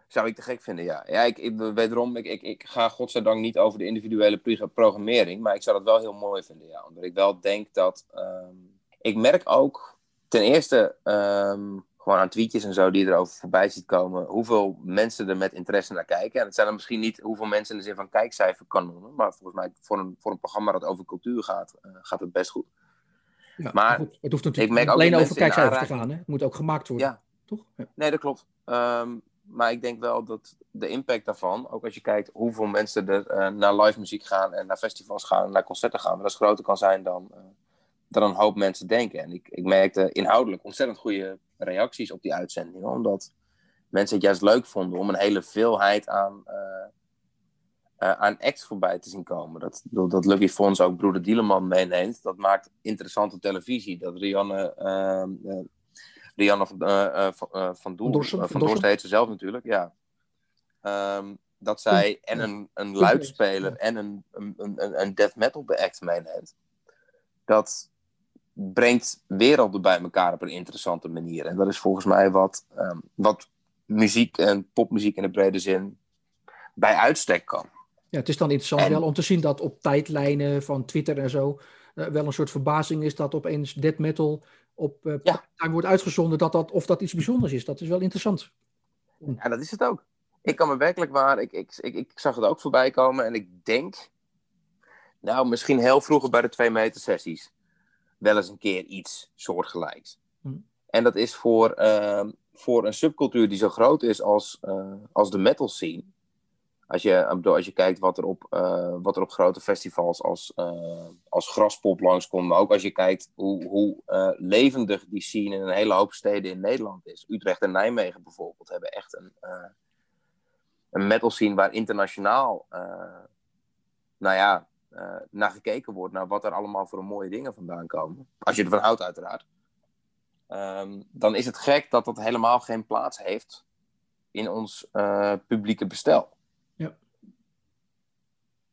Zou ik te gek vinden, ja. Ja, ik, ik, wederom, ik, ik, ik ga godzijdank niet over de individuele programmering, maar ik zou dat wel heel mooi vinden, ja. Omdat ik wel denk dat... Um, ik merk ook, ten eerste, um, gewoon aan tweetjes en zo die erover voorbij ziet komen, hoeveel mensen er met interesse naar kijken. En het zijn er misschien niet hoeveel mensen in de zin van kijkcijferkanonnen, maar volgens mij voor een, voor een programma dat over cultuur gaat, uh, gaat het best goed. Ja, maar goed, het hoeft natuurlijk ik merk alleen over kijkcijfers te gaan, hè? Het moet ook gemaakt worden. Ja. Toch? Ja. Nee, dat klopt. Um, maar ik denk wel dat de impact daarvan, ook als je kijkt hoeveel mensen er uh, naar live muziek gaan en naar festivals gaan en naar concerten gaan, dat is groter kan zijn dan, uh, dan een hoop mensen denken. En ik, ik merkte inhoudelijk ontzettend goede reacties op die uitzendingen, omdat mensen het juist leuk vonden om een hele veelheid aan, uh, aan acts voorbij te zien komen. Dat, dat Lucky Fons ook Broeder Dieleman meeneemt, dat maakt interessante televisie. Dat Rianne Rianne van, uh, van, van Doel, van, van Dorst heet ze zelf natuurlijk, ja. Um, dat zij en een, een luidspeler en een, een, een, een death metal act meeneemt. Dat brengt werelden bij elkaar op een interessante manier. En dat is volgens mij wat, um, wat muziek en popmuziek in de brede zin bij uitstek kan. Ja, het is dan interessant wel om te zien dat op tijdlijnen van Twitter en zo uh, wel een soort verbazing is dat opeens death metal op uh, ja. wordt uitgezonden, dat dat, of dat iets bijzonders is. Dat is wel interessant. Ja, dat is het ook. Ik kan me werkelijk waar, ik, ik, ik, ik zag het ook voorbij komen en ik denk, nou misschien heel vroeger bij de twee meter sessies, wel eens een keer iets soortgelijks. Hm. En dat is voor, uh, voor een subcultuur die zo groot is als, uh, als de metal scene, als je, als je kijkt wat er op, uh, wat er op grote festivals als, uh, als Graspop langskomt. Maar ook als je kijkt hoe, hoe levendig die scene in een hele hoop steden in Nederland is. Utrecht en Nijmegen bijvoorbeeld hebben echt een, een metal scene waar internationaal, nou ja, naar gekeken wordt, naar wat er allemaal voor mooie dingen vandaan komen. Als je ervan houdt, uiteraard. Ehm, dan is het gek dat dat helemaal geen plaats heeft in ons publieke bestel. Ja.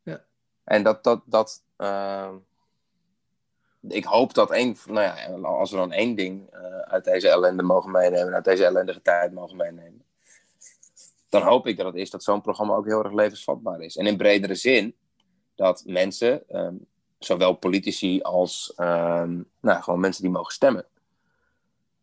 ja. En dat, dat, dat ehm, ik hoop dat één, nou ja, als we dan één ding uh, uit deze ellende mogen meenemen, uit deze ellendige tijd mogen meenemen, dan hoop ik dat het is dat zo'n programma ook heel erg levensvatbaar is. En in bredere zin, dat mensen, um, zowel politici als um, nou, gewoon mensen die mogen stemmen,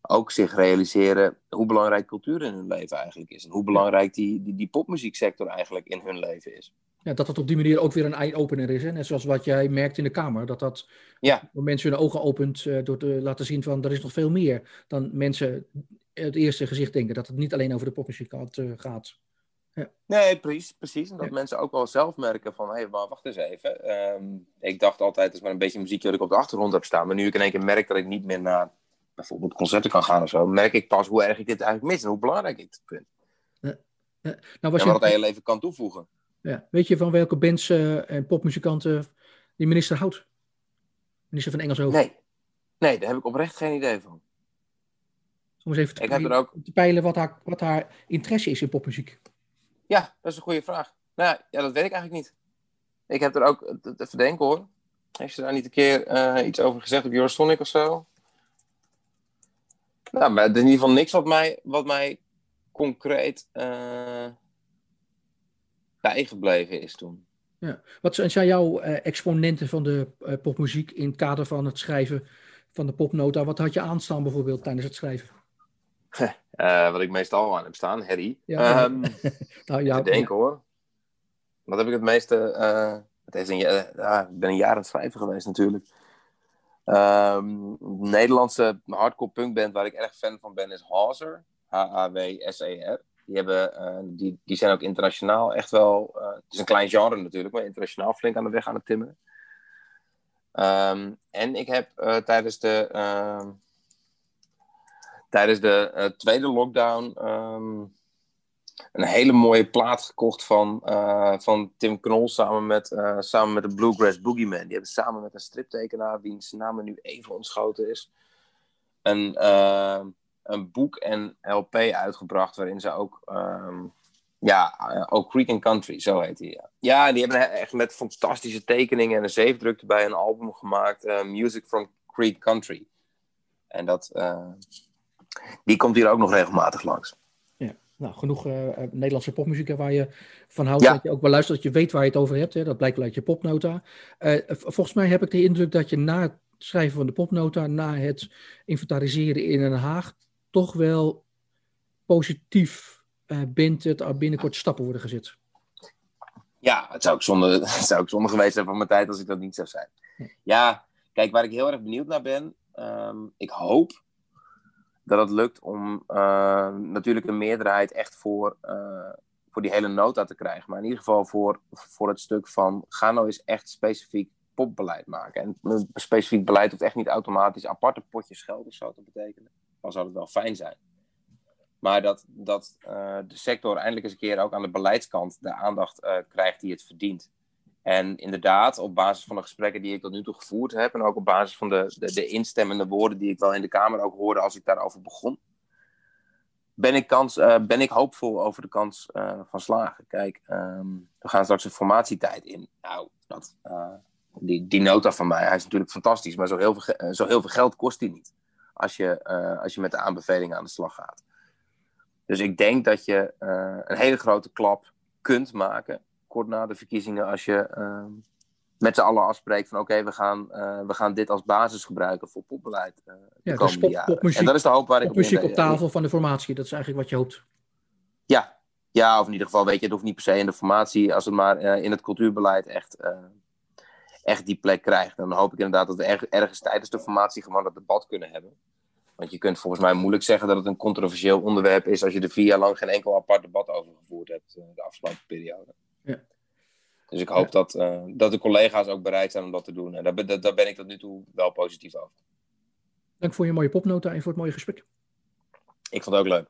ook zich realiseren hoe belangrijk cultuur in hun leven eigenlijk is. En hoe belangrijk die, die, die popmuzieksector eigenlijk in hun leven is ja, dat het op die manier ook weer een eye-opener is. Hè? Net zoals wat jij merkt in de Kamer. Dat dat ja. mensen hun ogen opent uh, door te laten zien van er is nog veel meer dan mensen het eerste gezicht denken. Dat het niet alleen over de popmuziek uh, gaat. Ja. Nee, precies. precies. En dat mensen ook wel zelf merken van, hé, hey, maar wacht eens even. Um, ik dacht altijd, het is maar een beetje muziek dat ik op de achtergrond heb staan. Maar nu ik in één keer merk dat ik niet meer naar bijvoorbeeld concerten kan gaan of zo, merk ik pas hoe erg ik dit eigenlijk mis en hoe belangrijk ik het vind. Ja. Nou, was en wat je... het hele leven kan toevoegen. Ja. Weet je van welke bands uh, en popmuzikanten die minister houdt? Minister van Engelshoven? Nee. Nee, daar heb ik oprecht geen idee van. Om eens even te, ik peilen, heb er ook... te peilen wat haar, wat haar interesse is in popmuziek. Ja, dat is een goede vraag. Nou ja, dat weet ik eigenlijk niet. Ik heb er ook, even denken hoor. Heeft ze daar niet een keer uh, iets over gezegd op Eurosonic of zo? Nou, maar in ieder geval niks wat mij, wat mij concreet... Uh, bijgebleven is toen. Ja. Wat zijn jouw uh, exponenten van de popmuziek in het kader van het schrijven van de popnota? Wat had je aanstaan bijvoorbeeld tijdens het schrijven? Uh, wat ik meestal aan heb staan, Harry. Ja, um, nou, ja, denken hoor. Wat heb ik het meeste... het is een, ik ben een jaar aan het schrijven geweest natuurlijk. Um, Nederlandse hardcore punkband waar ik erg fan van ben is Hauser. H-A-W-S-E-R. Die, hebben, uh, die, die zijn ook internationaal echt wel. Uh, het is een klein genre natuurlijk, maar internationaal flink aan de weg aan het timmeren. Um, en ik heb uh, tijdens de, uh, tijdens de tweede lockdown um, een hele mooie plaat gekocht van, van Tim Knol samen met, samen met de Bluegrass Boogeyman. Die hebben samen met een striptekenaar, wiens naam nu even ontschoten is, een een boek en LP uitgebracht waarin ze ook, um, ja, ook Creek and Country, zo heet die. Ja. ja, die hebben echt met fantastische tekeningen en een zeefdruk erbij een album gemaakt, Music from Creek Country. En dat, die komt hier ook nog regelmatig langs. Ja, nou, genoeg Nederlandse popmuziek waar je van houdt, ja. dat je ook wel luistert, dat je weet waar je het over hebt. Hè? Dat blijkt wel uit je popnota. volgens mij heb ik de indruk dat je na het schrijven van de popnota, na het inventariseren in Den Haag, toch wel positief uh, bent dat er binnenkort stappen worden gezet. Ja, het zou ook zonde, het zou ook zonde geweest zijn van mijn tijd als ik dat niet zou zijn. Ja, kijk, waar ik heel erg benieuwd naar ben, um, ik hoop dat het lukt om uh, natuurlijk een meerderheid echt voor, uh, voor die hele nota te krijgen. Maar in ieder geval voor, voor het stuk van ga nou eens echt specifiek popbeleid maken. En een specifiek beleid hoeft echt niet automatisch aparte potjes geld of zo te betekenen dan zou het wel fijn zijn. Maar dat, dat de sector eindelijk eens een keer ook aan de beleidskant de aandacht krijgt die het verdient. En inderdaad, op basis van de gesprekken die ik tot nu toe gevoerd heb, en ook op basis van de, de, de instemmende woorden die ik wel in de Kamer ook hoorde als ik daarover begon, ben ik, kans, uh, ben ik hoopvol over de kans van slagen. Kijk, um, we gaan straks een formatietijd in. Nou, dat, die, die nota van mij, hij is natuurlijk fantastisch, maar zo heel veel, zo heel veel geld kost hij niet als je, als je met de aanbevelingen aan de slag gaat. Dus ik denk dat je een hele grote klap kunt maken, kort na de verkiezingen, als je uh, met z'n allen afspreekt van oké, we, gaan, we gaan dit als basis gebruiken voor popbeleid de ja, komende dus pop, jaren. Popmuziek, en dat is de hoop waar ik op muziek op tafel van de formatie, dat is eigenlijk wat je hoopt. Ja, ja, of in ieder geval, weet je, het hoeft niet per se in de formatie, als het maar in het cultuurbeleid echt echt die plek krijgt. Dan hoop ik inderdaad dat we ergens tijdens de formatie gewoon dat debat kunnen hebben. Want je kunt volgens mij moeilijk zeggen dat het een controversieel onderwerp is als je er vier jaar lang geen enkel apart debat over gevoerd hebt de afgelopen periode. Ja. Dus ik hoop dat, uh, dat de collega's ook bereid zijn om dat te doen. En daar, daar, daar ben ik tot nu toe wel positief over. Dank voor je mooie popnota en voor het mooie gesprek. Ik vond het ook leuk.